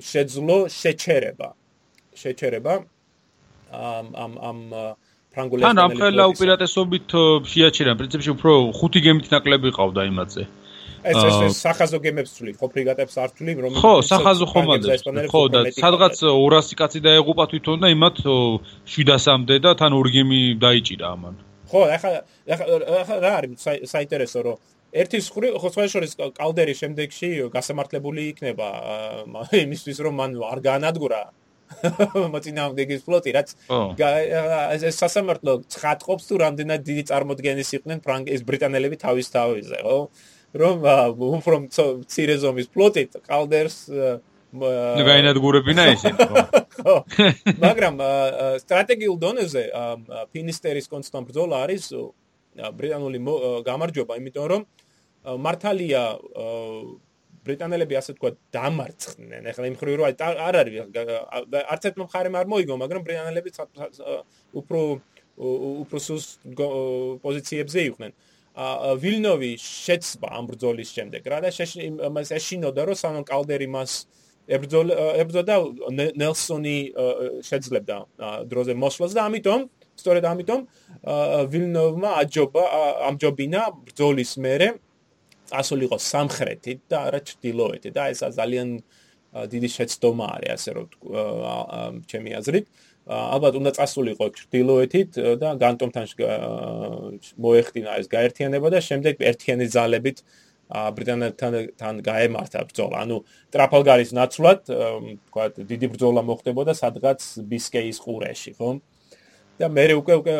შეძლო შეჩერება. შეჩერება ამ ამ ამ ფრანგულ ესპანელი. ან ამხელა უპირატესობით შეაჩერა, პრინციპში უფრო ხუთი გემით ნაკლები ყავდა იმაზე. ეს ეს სახაზო გემებს ვთვლით, ხო ფრიგატებს არ ვთვლით, რომ ხო, სახაზო ხომალდებს. ხო და სადღაც 200 კაცი დაეღუპა თვითონ და იმათ 700-მდე და თან ორი გემი დაიჭირა ამან. ხო, ახლა ახლა რა არის საინტერესო რომ ერთი ხრი ხო სხვა შორის კალდერი შემდეგში გასამართლებული იქნება იმისთვის რომ მან არ განადგურა მოწინააღმდეგის ფლოტი რაც ეს სასამართლო ცხადყოფს თუ რამდენად დიდი წარმოდგენის იყვნენ ფრანგის ბრიტანელები თავის თავზე ხო რომ უფრო მცირე ზომის ფლოტით კალდერს ნუ გაინადგურებინა ისინი ხო მაგრამ სტრატეგიულ დონეზე ფინისტერის კონსტანტ ბრძოლა არის ბრიტანული გამარჯობა იმიტომ რომ მართალია ბრიტანელები ასე თქვა დამარცხნენ. ეხლა იმ ხრივ რო არ არის არც ერთ მხარემ არ მოიგო, მაგრამ ბრიტანელები უფრო უფრო სუს პოზიციებზე იყვნენ. ვილნოვი შეცბა ამ ბრძოლის შემდეგ რა და მას ეშინოდა რომ სანონ კალდერი მას ებრძოდა ნელსონი შეძლებდა დროზე მოსვლას და ამიტომ სწორედ ამიტომ ვილნოვმა აჯობა ამჯობინა ბრძოლის მერე წასულიყო სამხრეთით და არა ჩრდილოეთით. და ეს ძალიან დიდი შეცდომა არის ასე რომ ჩემი აზრით ალბათ უნდა წასულიყო ჩრდილოეთით და განტომთან მოეხდინა ეს გაერთიანება და შემდეგ ერთიანი ძალებით ბრიტანეთთან თან გაემართა ბრძოლა. ანუ ტრაფალგარის ნაცვლად, თქვა დიდი ბრძოლა მოხდებოდა სადღაც ბისკეის ყურეში, ხო? და მე უკვე უკვე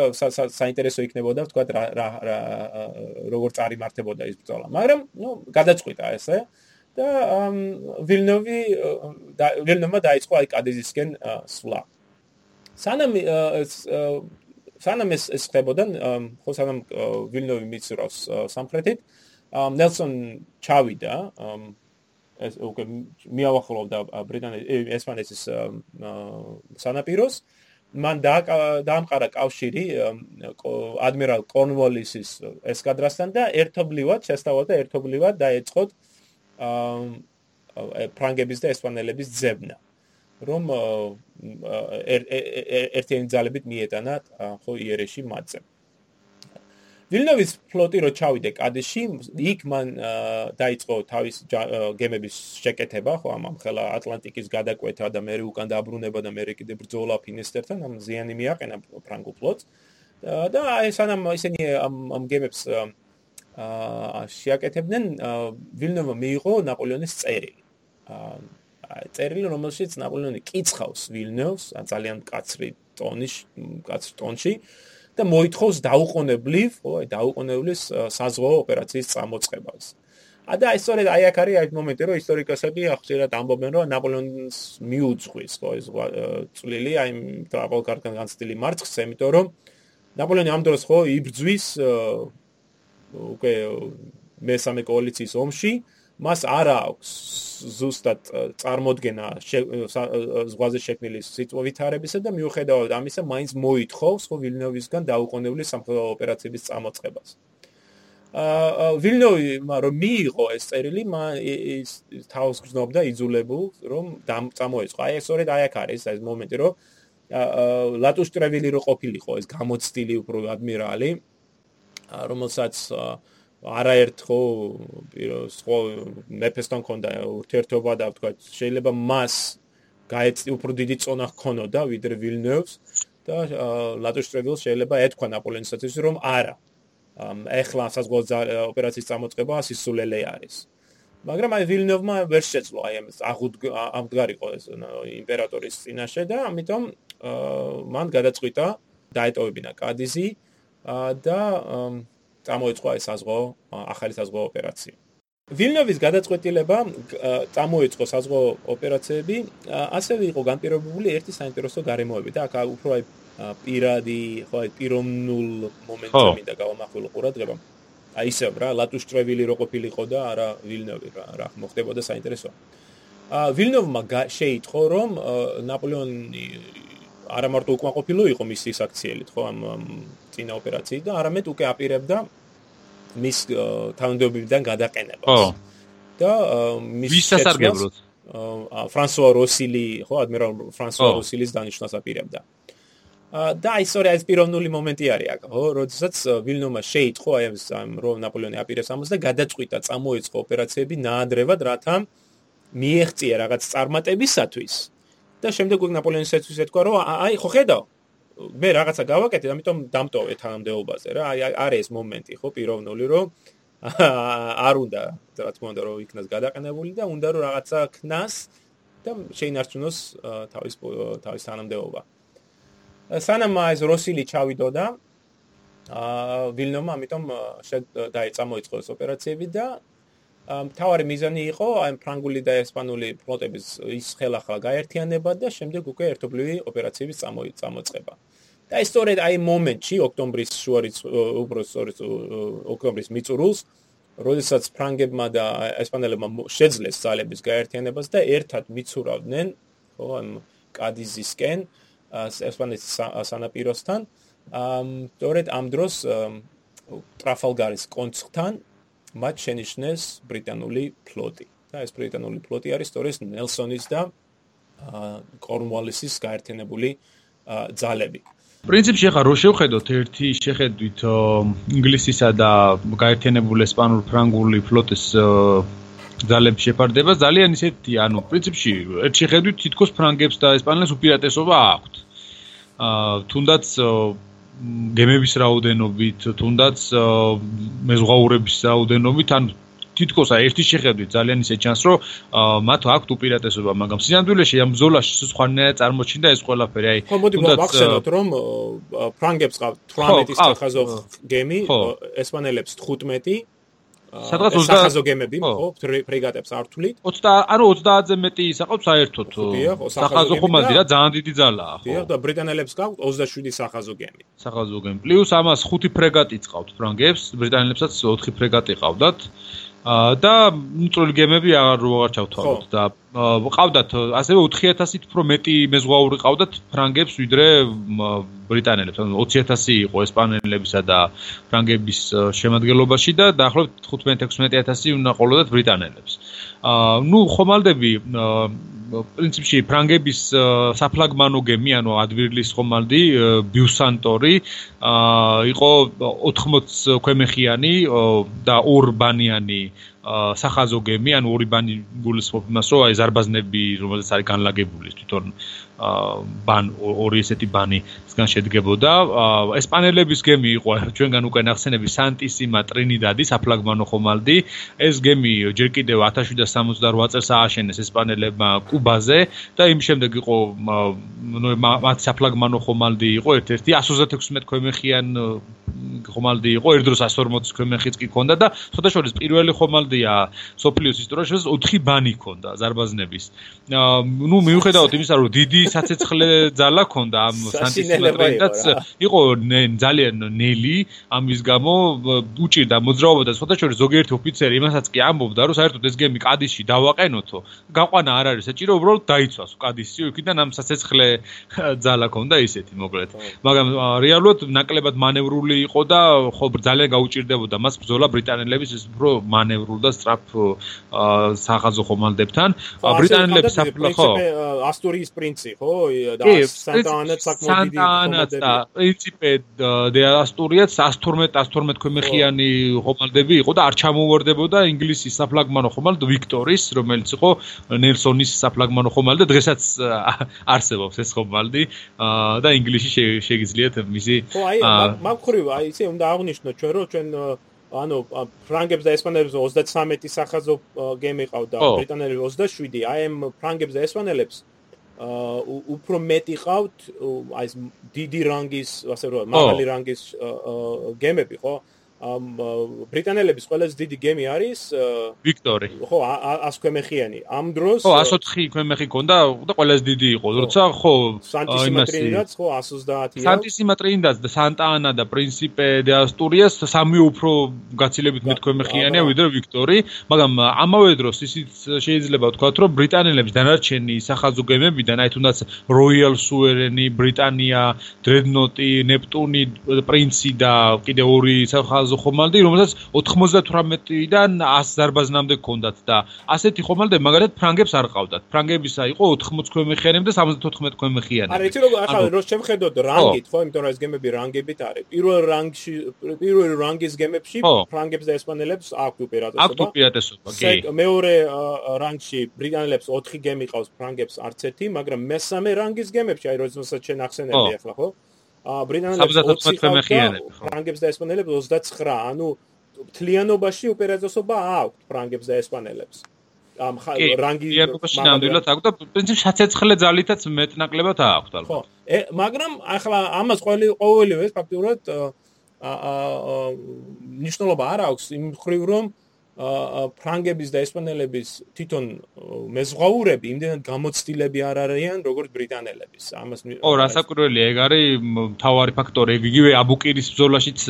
საინტერესო იქნებოდა ვთქვა რა რა როგორ წარიმართებოდა ის ბრძოლა მაგრამ ნუ გადაწყვიტა ესე და ვილნოვი ვილნოვმა დაიწყო აი კადიზისკენ სვლა სანამ სანამ ეს ეს ხდებოდა ხო სანამ ვილნოვი მიცროს სამხრეთით. ნელსონ ჩავიდა ეს უკვე მიაახლოვდა ბრიტანეთის ესპანეთის სანაპიროს. მან დაამყარა კავშირი ადმირალ კორნვოლისის ესკადრასთან და ერთობლივად შესთავაზა ერთობლივად დაეწყოთ ფრანგების და ესპანელების ძებნა რომ ერთიანი ძალებით მიეტანა ხო იერეში მათზე ვილნოვის ფლოტი რო ჩავიდე კადეში, იქ მან დაიწყო თავის გემების შეკეთება, ხო, ამ ხელა ატლანტიკის გადაკვეთა და მე უკან დაბრუნება და მე კიდე ბრძოლა ფინესტერთან, ამ ზიანი მიაყენა ფრანგულ ფლოტს. და აი სანამ ისინი ამ ამ გემებს აა შეაკეთებდნენ, ვილნოვა მიიღო ნაპოლეონის წერილი. აა წერილი, რომელშიც ნაპოლეონი კიცხავს ვილნოვს, ძალიან კაცრი ტონის, კაცრ ტონში. და მოითხოვს დაუყოვნებლივ, ხო, აი დაუყოვნებლის საზღვაო ოპერაციის წამოწყებას. ა და ისწორედ აი აქ არის აი მომენტი, რომ ისტორიკოსები ახსენებენ ამბობენ, რომ ნაპოლეონს მიუძღვის, ხო, ეს წვლილი აი ტრაპოლკართან განცდილი მარცხს, იმიტომ რომ ნაპოლეონი ამ დროს ხო იბრძვის უკვე მესამე კოალიციის ომში, მას არ აქვს ზუსტად წარმოქმნა ზღვაზე შექმნილი სიტუაციებისა და მიუხედავად ამისა, მაინც მოითხოვს ხო ვილნოვისგან დაუყოვნებლი სამხედრო ოპერაციების წამოწყებას. აა ვილნოვი რომ მიიღო ეს წერილი, ის თავს გზნობდა იძულებულ რომ წამოეწყო. აი ეს სწორედ აი აქ არის ეს მომენტი, რომ აა ლატუშტრევილი რო ყოფილიყო ეს გამოცდილი უფრო ადმირალი, რომელსაც აა არაერთ ხო ხო მეფესთან ქონდა ურთიერთობა და თქვა შეიძლება მას გაეწი უფრო დიდი წონა ჰქონოდა ვიდრე ვილნევს და ლატუშტრევილს შეიძლება ეთქვა ნაპოლეონისათვის რომ არა. ეხლა საზღვაო ოპერაციის წამოწყება სისულელე არის. მაგრამ აი ვილნევმა ვერ შეძლო აი ამ აღდგარიყო ეს იმპერატორის წინაშე და ამიტომ მან გადაწყვიტა დაეტოვებინა კადიზი და წამოიწყო ეს საზღვაო ახალი საზღვაო ოპერაცია. ვილნოვის გადაწყვეტილება წამოიწყო საზღვაო ოპერაციები, ასევე იყო განპირობებული ერთი საინტერესო გარემოები და აქ უფრო აი პირადი, ხო აი პიროვნულ მომენტზე მინდა გავამახვილო ყურადღება. აი ისე რა, ლატუშტრევილი რო ყოფილიყო და არა ვილნოვი რა, რა მოხდებოდა საინტერესოა. ა ვილნოვმა შეიტყო რომ ნაპოლეონი არა მარტო უკმაყოფილო იყო მისი საქციელით, ხო, ამ წინა ოპერაციით და არამედ უკვე აპირებდა მის თანამდებობიდან გადაყენებას. ხო. და მის შესაძლებლად ფრანსუა როსილი, ხო, ადმირალ ფრანსუა როსილის დანიშნას აპირებდა. და აი სწორი ეს პიროვნული მომენტი არის აქ, ხო, როდესაც ვილნომა შეიტყო აი ამ რომ ნაპოლეონი აპირებს ამას და გადაწყვიტა წამოეწყო ოპერაციები ნაადრევად, რათა მიეღწია რაღაც წარმატებისათვის. და შემდეგ უკვე ნაპოლეონისათვის ეთქვა რომ აი ხო ხედავ მე რაღაცა გავაკეთე ამიტომ დამტოვე თანამდებობაზე რა აი არის ეს მომენტი ხო პიროვნული რომ არ უნდა რა თქმა უნდა რომ იქნას გადაყენებული და უნდა რომ რაღაცა ქნას და შეინარჩუნოს თავის თავის თანამდებობა. სანამ ეს როსილი ჩავიდოდა აა ვილნომა ამიტომ დაიწყო მოიწყო ეს ოპერაციები და მთავარი მიზანი იყო აი ფრანგული და ესპანური ფლოტების ის ხელახლა გაერთიანება და შემდეგ უკვე ერთობლივი ოპერაციების წამოწყება. და ის სწორედ აი მომენტში ოქტომბრის შუარიც უბრალოდ სწორედ ოქტომბრის მიწურულს როდესაც ფრანგებმა და ესპანელებმა შეძლეს ძალების გაერთიანებას და ერთად მიცურავდნენ ხო ამ კადიზისკენ ესპანეთის სანაპიროსთან ამ სწორედ ამ დროს ტრაფალგარის კონცხთან მათ შენიშნეს ბრიტანული ფლოტი და ეს ბრიტანული ფლოტი არის სწორედ ნელსონის და კორნუალისის გაერთიანებული ძალები. პრინციპში ახლა რო შევხედოთ ერთი შეხედვით ინგლისისა და გაერთიანებული ესპანურ-ფრანგული ფლოტის ძალების შეფარდება ძალიან ისეთი ანუ პრინციპში ერთ შეხედვით თითქოს ფრანგებს და ესპანელებს უპირატესობა აქვთ. აა თუნდაც გემების რაოდენობით, თუნდაც მეზღვაურების რაოდენობით, ან თითქოს აი ერთი შეხედვით ძალიან ისე ჩანს, რომ მათ აქვთ უპირატესობა, მაგრამ სინამდვილეში ამ ბზოლაში სხვანაირად წარმოჩინდა ეს ყველაფერი. აი თუნდაც ვახსენოთ, რომ ფრანგებს ყავთ 18 სახაზო გემი, ესპანელებს 15 სადღაც 20 სახაზო გემები, ხო, ფრეგატებს არ თვლით? 20 ანუ 30-ზე მეტი ისაყავთ საერთოდ. სახაზო ხომალდი რა, ძალიან დიდი ძალაა, ხო. დიახ, და ბრიტანელებს ყავთ 27 სახაზო გემი. სახაზო გემი. პლუს ამას 5 ფრეგატი ყავთ ფრანგებს, ბრიტანელებსაც 4 ფრეგატი ყავდათ. და ნიტროლი გემები აღარ როღარ ჩავთვალოთ და ყავდათ ასევე 4000-ით უფრო მეტი მეზღვაური ყავდათ ფრანგებს ვიდრე ბრიტანელებს ანუ 20000 იყო ესპანელებისა და ფრანგების შემადგენლობაში და დაახლოებით 15-16000 უნდა ყოლოდათ ბრიტანელებს. აა ნუ ხომალდები პრინციპში ფრანგების საფლაგმანო გემი, ანუ ადვირლის ხომალდი, ბიუსანტორი, აა იყო 80 ქვემეხიანი და ორბანიანი სახაზო გემი, ანუ ორი ბანი გულისხმობ იმას, რომ აი ზარბაზნები, რომელზეც არის განლაგებული თვითონ ბან ორი ესეთი ბანისგან შედგებოდა. ესპანელების გემი იყო ჩვენგან უკვე ნახსენები სანტისიმა ტრინიდადი, საფლაგმანო ხომალდი. ეს გემი ჯერ კიდევ 1768 წელს ააშენეს ესპანელებმა კუბაზე და იმ შემდეგ იყო მათ საფლაგმანო ხომალდი იყო ერთ-ერთი 136 ქვემეხიან ხომალდი იყო, ერთ დროს 140 ქვემეხიც კი ქონდა და შეთაშორის პირველი ხომალდია სოფლიოს ისტორიაში 4 ბანი ქონდა ზარბაზნების. ნუ მიუხედავად იმისა, რომ დიდი საცეცხლე ძალა ქონდა ამ სანტისიმეტრიდაც იყო ძალიან ნელი ამის გამო უჭირდა მოძრაობა და შეთაშორის ზოგიერთი ოფიცერი იმასაც კი ამბობდა, რომ საერთოდ ეს გემი კადისში დავაყენოთო. გაყვანა არ არის საჭირო, უბრალოდ დაიცვას კადისში, იქიდან ამ საცეცხლე ძალა ქონდა ისეთი მოკლედ. მაგრამ რეალურად ნაკლებად მანევრული იყო და ხო ძალიან გაუჭirdებოდა მას ბრძოლა ბრიტანელების ის უფრო მანევრულ და სწრაფ სახაზო ხომალდებთან. ბრიტანელების საფლა ხო ასტურიის პრინცი ხო? და სანტაანაც საკმაოდ დიდი სანტაანაც და პრინციპე დე ასტურიაც 112 112 ქვემეხიანი ხომალდები იყო და არ ჩამოვარდებოდა ინგლისის საფლაგმანო ხომალდ ვიქტორის რომელიც იყო ნელსონის საფლაგმანო ხომალდი და დღესაც არსებობს ეს ხომალდი და ინგლისში შეგიძლიათ მისი ხო აი მაგხრივ აი ისე უნდა აღნიშნოთ ჩვენ რომ ჩვენ ანუ ფრანგებს და ესპანელებს 33 სახაზო გემი ყავდა ბრიტანელებს 27 აი ამ ფრანგებს და ესპანელებს უფრო მეტი ყავთ აი ეს დიდი რანგის ასე რომ მაღალი რანგის გემები ხო ბრიტანელების ყველაზე დიდი გემი არის ვიქტორი. ხო, 100 ქვემეხიანი. ამ დროს ხო, 104 ქვემეხი ქონდა და ყველაზე დიდი იყო, როცა ხო სანტისიმატრინდაც ხო 130-ია. სანტისიმატრინდაც და სანტა-ანა და პრინსიპე დე ასტურიას სამი უფრო გაცილებით მეტ ქვემეხიანია ვიდრე ვიქტორი, მაგრამ ამავე დროს ისიც შეიძლება ვთქვათ, რომ ბრიტანელების დანარჩენი სახაზო გემებიდან, აი თუნდაც როიალ სუერენი, ბრიტანია, დრედნოტი, ნეპტუნი, პრინცი და კიდე ორი სახაზო ზარბაზო ხომალდი, რომელსაც 98-დან 100 ზარბაზნამდე ჰქონდათ და ასეთი ხომალდი მაგალითად ფრანგებს არ ყავდათ. ფრანგებისა იყო 80 ქვემეხიანები და 74 ქვემეხიანები. არა, იცი როგორ ახლა რო შემხედოთ რანგით, ხო, იმიტომ რომ ეს გემები რანგებით არის. პირველ რანგში, პირველ რანგის გემებში ფრანგებს და ესპანელებს აქვს უპირატესობა. აქვს უპირატესობა, კი. მეორე რანგში ბრიტანელებს 4 გემი ყავს, ფრანგებს არც ერთი, მაგრამ მესამე რანგის გემებში, აი როდესაც ჩვენ ახსენებდი ახლა, ხო? ბრიტანელებს 20 ქვემეხიანები ხო ფრანგებს და ესპანელებს 29 ანუ მთლიანობაში უპირატესობა აქვს ფრანგებს და ესპანელებს ამ რანგი იარკოში ნამდვილად აქვს და პრინციპში საცეცხლე ძალითაც მეტნაკლებად აქვს ალბათ. ხო. მაგრამ ახლა ამას ყოველი ყოველივე ფაქტურად აა ნიშნულობა არ აქვს იმ ხრივ რომ ფრანგების და ესპანელების თვითონ მეზღვაურები იმდენად გამოცდილები არ არიან როგორც ბრიტანელების. ამას ო, რასაკვირველია, ეგ არის მთავარი ფაქტორი. იგივე აბუკირის ბრძოლაშიც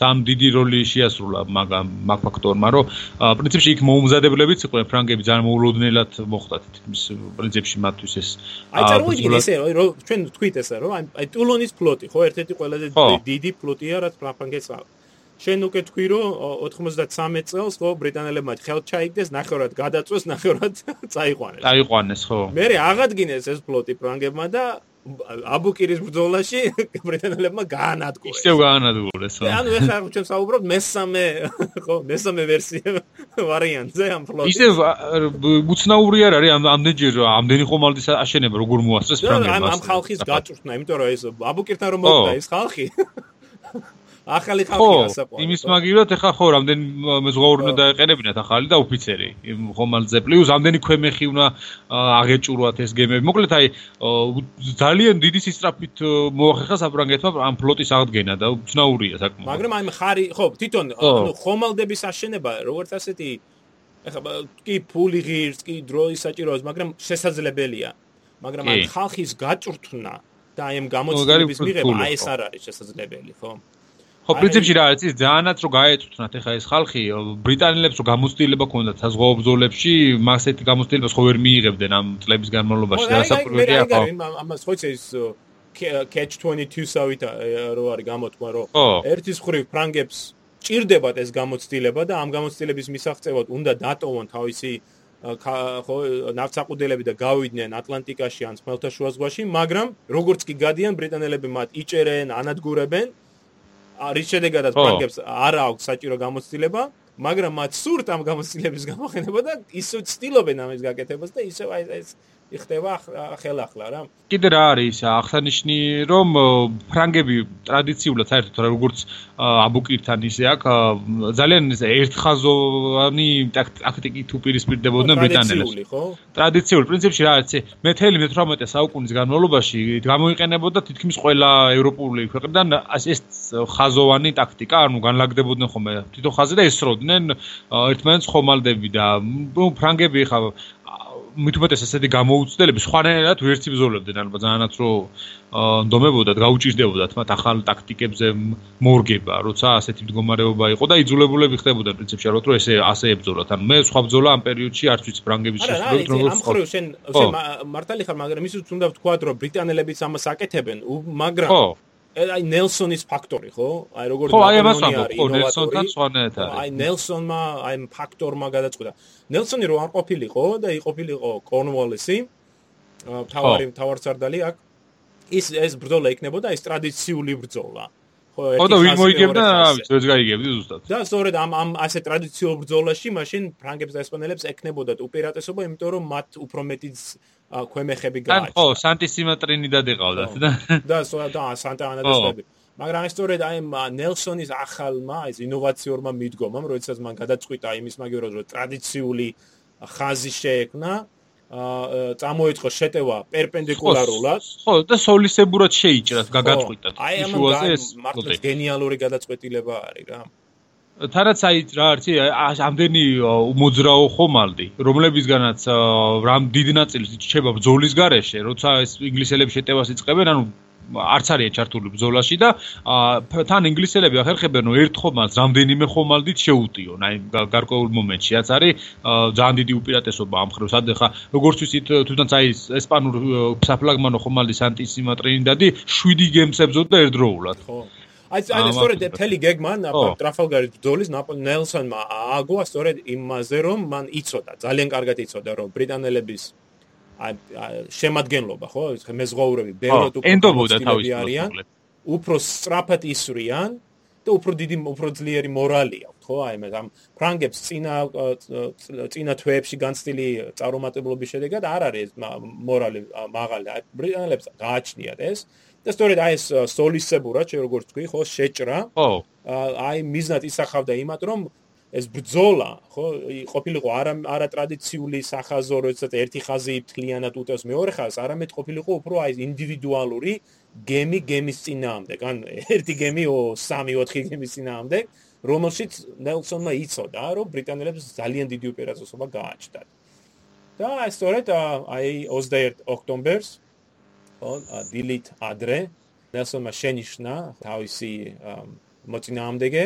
ძალიან დიდი როლი შეასრულა მაგ მაგ ფაქტორმა, რომ პრინციპში იქ მოუმზადებლებიც იყვნენ ფრანგები ძალიან მოულოდნელად მოხდათ თითქმის პრინციპში მათთვის ეს აი წარმოიდგინე ესე რომ ჩვენ თქვით ესე რომ აი ტულონის ფლოტი ხო ერთ-ერთი ყველაზე დიდი ფლოტია რაც ფრანგეთს აქვს. შენ უკვე თქვი რომ 93 წელს ხო ბრიტანელებმა ხელთ ჩაიგდეს ნახევრად გადაწვეს ნახევრად წაიყვანეს. წაიყვანეს ხო. მე აღადგინეს ეს ფლოტი ფრანგებმა და აბუკირის ბრძოლაში ბრიტანელებმა გაანადგურეს. ისევ გაანადგურეს ხო. ანუ ეხლა ჩვენ საუბრობთ მესამე ხო მესამე ვერსია ვარიანტზე ამ ფლოტის. ისევ უცნაური არ არის ამდენჯერ ამდენი ხომალდის აშენება როგორ მოასწრეს ფრანგებმა ამ ხალხის გაჭრნა იმიტომ რომ ეს აბუკირთან რომ მოვიდა ეს ხალხი ახალი ხალხია საყვარელი. ხო, იმის მაგივრად ეხა ხო, რამდენი მეზღვაური უნდა დაეყენებინათ ახალი და ოფიცერი. ხომალზე პლუს რამდენი ქვემეხი უნდა აღეჭურვათ ეს გემები. მოკლედ აი ძალიან დიდი სისტრაფით მოახერხა საფრანგეთმა ამ ფლოტის აღდგენა და უცნაურია საკმაოდ. მაგრამ აი ხარი ხო, თვითონ ანუ ხომალდების აშენება როგორც ასეთი ეხა კი ფული ღირს, კი დროის საჭიროებს, მაგრამ შესაძლებელია. მაგრამ აი ხალხის გაჭრთნა და აი ამ გამოცდილების მიღება აი ეს არ არის შესაძლებელი, ხო? ხო, პრინციპში რა არის, ძალიანაც რო გაეწუთნათ ეხა ეს ხალხი, ბრიტანელებს რო გამოცდილება ქონდათ საზღვაო ბრძოლებში, მასეთი გამოცდილებას ხო ვერ მიიღებდნენ ამ წლების განმავლობაში და საფრთხეა ხო. ამას ხო ის catch 22-სავით რო არის გამოთქვა, რომ ერთის ხრივ ფრანგებს ჭირდებათ ეს გამოცდილება და ამ გამოცდილების მისაღწევად უნდა დატოვონ თავისი ხო ნავთსაყუდელები და გავიდნენ ატლანტიკაში ან ხმელთაშუა ზღვაში, მაგრამ როგორც კი გადიან ბრიტანელები მათ იჭერენ, ანადგურებენ რის შედეგადაც ფრანგებს არ აქვს საჭირო გამოცდილება, მაგრამ მათ სურთ ამ გამოცდილების გამოყენება და ისე ცდილობენ ამის გაკეთებას და ისე აი ეს იხდება ხელახლა რა. კიდე რა არის აღსანიშნი რომ ფრანგები ტრადიციულად საერთოდ როგორც აბუკირთან ისე აქ ძალიან ერთხაზოვანი ტაქტიკით უპირისპირდებოდნენ ბრიტანელებს. ტრადიციული პრინციპში რა არის მე 18 საუკუნის განმავლობაში გამოიყენებოდა თითქმის ყველა ევროპული ქვეყნიდან ეს ხაზოვანი ტაქტიკა, ანუ განლაგდებოდნენ ხოლმე თვითონ ხაზზე და ესროდნენ ერთმანეთს ხომალდები და ფრანგები ხა მithumetes ესეთი გამოუცდელები სხვანაირად ვერცი ბზოლებდნენ ალბათ ძალიანაც რო ნდომებოდათ გაუჭირდებოდათ მათ ახალ ტაქტიკებზე მორგება როცა ასეთი მდგომარეობა იყო და იძულებულები ხდებოდნენ პრინციპში რომ ესე ასე ებძოლათ ანუ მე სხვა ბზოლა ამ პერიოდში არც ვიცი ფრანგების შესრულებით როგორ ამ ხრივ შენ მართალი ხარ მაგრამ ისიც უნდა ვთქვა რომ ბრიტანელებიც ამას აკეთებენ მაგრამ აი ნელსონის ფაქტორი ხო? აი როგორ ხო, აი ამას ვამბობ, ხო, ნელსონთან არის. აი ნელსონმა, აი ფაქტორმა გადაწყვიტა. ნელსონი რო არ ყოფილიყო და იყოფილიყო კორნუოლესი, თავარი თავარსარდალი აქ ის ეს ბრძოლა იქნებოდა ეს ტრადიციული ბრძოლა. ხო და ვინ მოიგებდა ამის ეს გაიგებდი ზუსტად. და სწორედ ამ ამ ასე ტრადიციულ ბრძოლაში მაშინ ფრანგებს და ესპანელებს ეკნებოდათ უპირატესობა იმიტომ რომ მათ უფრო მეტი ქვემეხები გააჩნდათ ხო სანტისიმატრინიდად იყავდათ და და სწორედ და სანტა ანა და სწორედ მაგრამ სწორედ აი ნელსონის ახალმა ეს ინოვაციურმა მიდგომამ როდესაც მან გადაწყვიტა იმის მაგივრად რომ ტრადიციული ხაზი შეექმნა აა წამოიწყო შეტევა პერპენდიკულარულად. ხო, და სოლისებურად შეიჭრათ, გაგაწყვიტათ. აი ამან ეს მართლა გენიალური გადაწყვეტილება არის რა. თანაც აი რა არის ამდენი უმოძრაო ხომალდი, რომლებისგანაც რამ დიდი ნაწილი ჩება ბძოლის გარეშე, როცა ეს ინგლისელები შეტევას იწყებენ, ანუ არც არიან ჩართული ბრძოლაში და თან ინგლისელები ახერხებენ რომ ერთ ხომალდს რამდენიმე ხომალდით შეუტიონ. აი გარკვეულ მომენტში რაც არის ძალიან დიდი უპირატესობა ამ ხრევს ადე ხა როგორც ვიცით თუნდაც აი ესპანურ საფლაგმანო ხომალდის ანტისიმატრინდადი 7 გემს ებზოდა ერთდროულად. ხო. აი აი სწორედ თელი გეგმან ტრაფალგარის ბრძოლის ნელსონმა ააგო სწორედ იმაზე რომ მან იცოდა ძალიან კარგად იცოდა რომ ბრიტანელების შემადგენლობა ხო? მეზღვაურები ბევრად უფრო არიან უფრო სწრაფად ისვრიან და უფრო დიდი უფრო ძლიერი მორალი აქვთ ხო? აი ამ ფრანგებს წინა წინა თვეებში განცდილი წარუმატებლობის შედეგად არ არის მორალი მაღალი. აი ბრიტანელებს გააჩნიათ ეს და სწორედ აი ეს სოლისებურად შე როგორც თქვი ხო შეჭრა. ხო აი მიზნად ისახავდა იმათ რომ ეს ბრძოლა, ხო, ყოფილიყო არა არა ტრადიციული სახაზო, როდესაც ერთი ხაზი თლიანად უტევს მეორე ხაზს, არამედ ყოფილიყო უფრო აი ინდივიდუალური გემი გემის წინაამდე, ან ერთი გემი ო 3-4 გემის წინაამდე, რომელშიც ნელსონმა იცოდა, რომ ბრიტანელებს ძალიან დიდი უპირატესობა გააჩნდათ. და სწორედ აი 21 ოქტომბერს ო დილით ადრე ნელსონმა შენიშნა თავისი მოწინააღმდეგე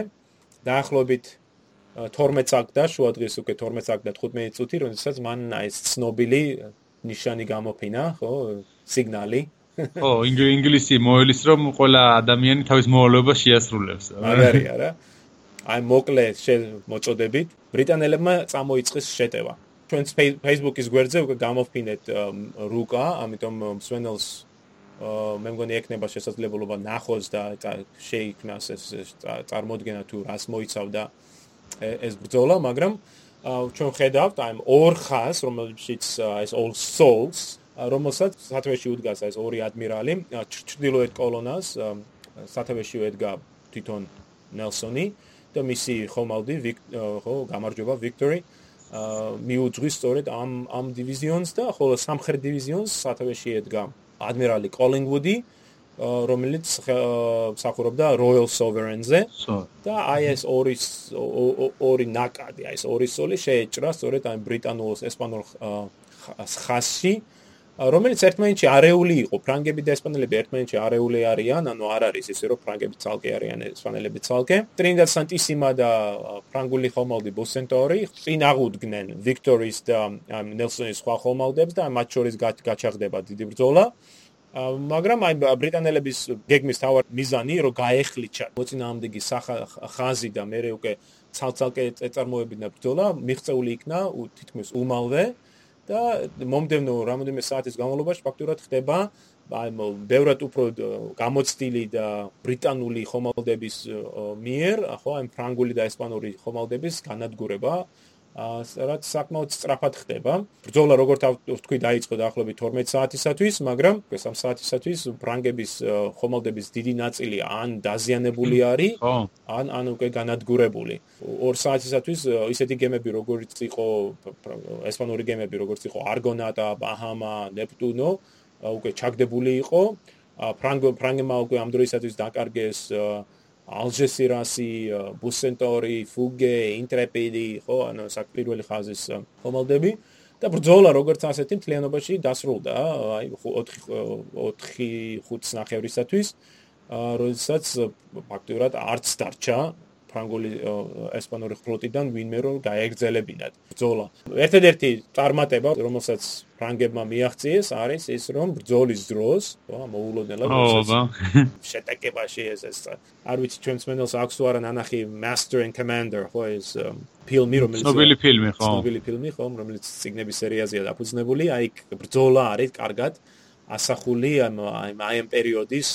დაახლოებით 12 წაკ და შუადღეს უკვე 12 წაკ და 15 წუთი, როდესაც მან ეს ცნობილი ნიშანი გამოფინა, ხო, სიგნალი. ო, ინგლისი მოელის რომ ყველა ადამიანი თავის მოვალეობას შეასრულებს. მაგარი არა. აი მოკლე მოწოდებით, ბრიტანელებმა წამოიწყეს შეტევა. ჩვენს Facebook-ის გვერდზე უკვე გამოფინეთ რუკა, ამიტომ მსვენელს მე მგონი ეკნება შესაძლებლობა ნახოს და შეიქმნას ეს წარმოდგენა თუ რას მოიცავდა ეს ბრძოლა, მაგრამ ჩვენ ხედავთ აი ორ ხას, რომელშიც ეს all souls, რომელსაც სათავეში უდგას ეს ორი ადმირალი, ჩრდილოეთ კოლონას სათავეში ედგა თვითონ ნელსონი და მისი ხომალდი ხო გამარჯობა ვიქტორი მიუძღვის სწორედ ამ ამ დივიზიონს და ხოლო სამხრეთ დივიზიონს სათავეში ედგა ადმირალი კოლინგუდი რომელიც სახურობდა Royal Sovereign-ზე და აი ეს ორი ორი ნაკადი, აი ეს ორი სოლი შეეჭრა სწორედ აი ბრიტანულ ესპანურ ხასში რომელიც ერთმანეთში არეული იყო, ფრანგები და ესპანელები ერთმანეთში არეული არიან, ანუ არ არის ისე რომ ფრანგები ცალკე არიან, ესპანელები ცალკე. ტრინიდად სანტისიმა და ფრანგული ხომალდი ბუსენტორი წინ აღუდგნენ ვიქტორის და ნელსონის სხვა ხომალდებს და მათ შორის გაჩაღდება დიდი ბრძოლა. მაგრამ აი ბრიტანელების გეგმის თავად მიზანი რომ გაეხლიჩა მოწინააღმდეგე ხაზი და მე უკვე ცალ-ცალკე ეწარმოებინა ბრძოლა მიღწეული იქნა თითქმის უმალვე და მომდევნო რამოდენიმე საათის განმავლობაში ფაქტურად ხდება აი ბევრად უფრო გამოცდილი და ბრიტანული ხომალდების მიერ ხო აი ფრანგული და ესპანური ხომალდების განადგურება რაც საკმაოდ სწრაფად ხდება. ბრძოლა როგორც თქვი დაიწყო დაახლოებით 12 საათისათვის, მაგრამ ეს ამ საათისათვის ბრანგების ხომალდების დიდი ნაწილი ან დაზიანებული არის, ან ან უკვე განადგურებული. 2 საათისათვის ისეთი გემები როგორც იყო ესპანური გემები როგორც იყო არგონატა, ბაჰამა, ნეპტუნო უკვე ჩაგდებული იყო. ფრანგო ფრანგებმა უკვე ამ დროისათვის დაკარგეს ალჟესირასი, ბუსენტორი, ფუგე, ინტრეპიდი, ხო, ანუ საკვირველი ხაზის ხომალდები. და ბრძოლა როგორც ასეთი მთლიანობაში დასრულდა, აი 4 4-5 ნახევრისათვის, როდესაც ფაქტურად არც დარჩა ფრანგული ესპანური ფლოტიდან ვინმე რომ გაეგზელებინათ ბრძოლა. ერთ-ერთი წარმატება, რომელსაც ფრანგებმა მიაღწიეს, არის ის რომ ბრძოლის დროს, ხო, მოულოდნელად შეტაკებაში ეს ეს არ ვიცი ჩვენს მენელს აქვს თუ არა ნანახი Master and Commander, ხო, ეს ფილმი რომელიც ცნობილი ფილმი, ხო. ცნობილი ფილმი, ხო, რომელიც ციგნების სერიაზეა დაფუძნებული, აი ბრძოლა არის კარგად ასახული ამ აი ამ პერიოდის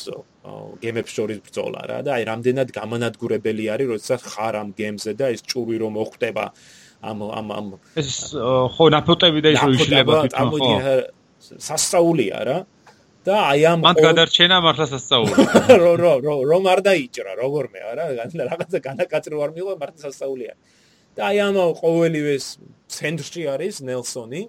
გემებს შორის ბრძოლა რა და აი რამდენად გამანადგურებელი არის როდესაც ხარ ამ გემზე და ეს ჭური რომ მოხვდება ამ ამ ამ ეს ხო ნაფოტები და ის რო იშლება თვითონ ხო. სასწაულია რა და აი ამ მან გადარჩენა მართლა სასწაული რო რო რო რომ არ დაიჭრა როგორმე არა რაღაცა განაკაცრო არ მიიღო მართლა სასწაულია. და აი ამ ყოველივეს ცენტრში არის ნელსონი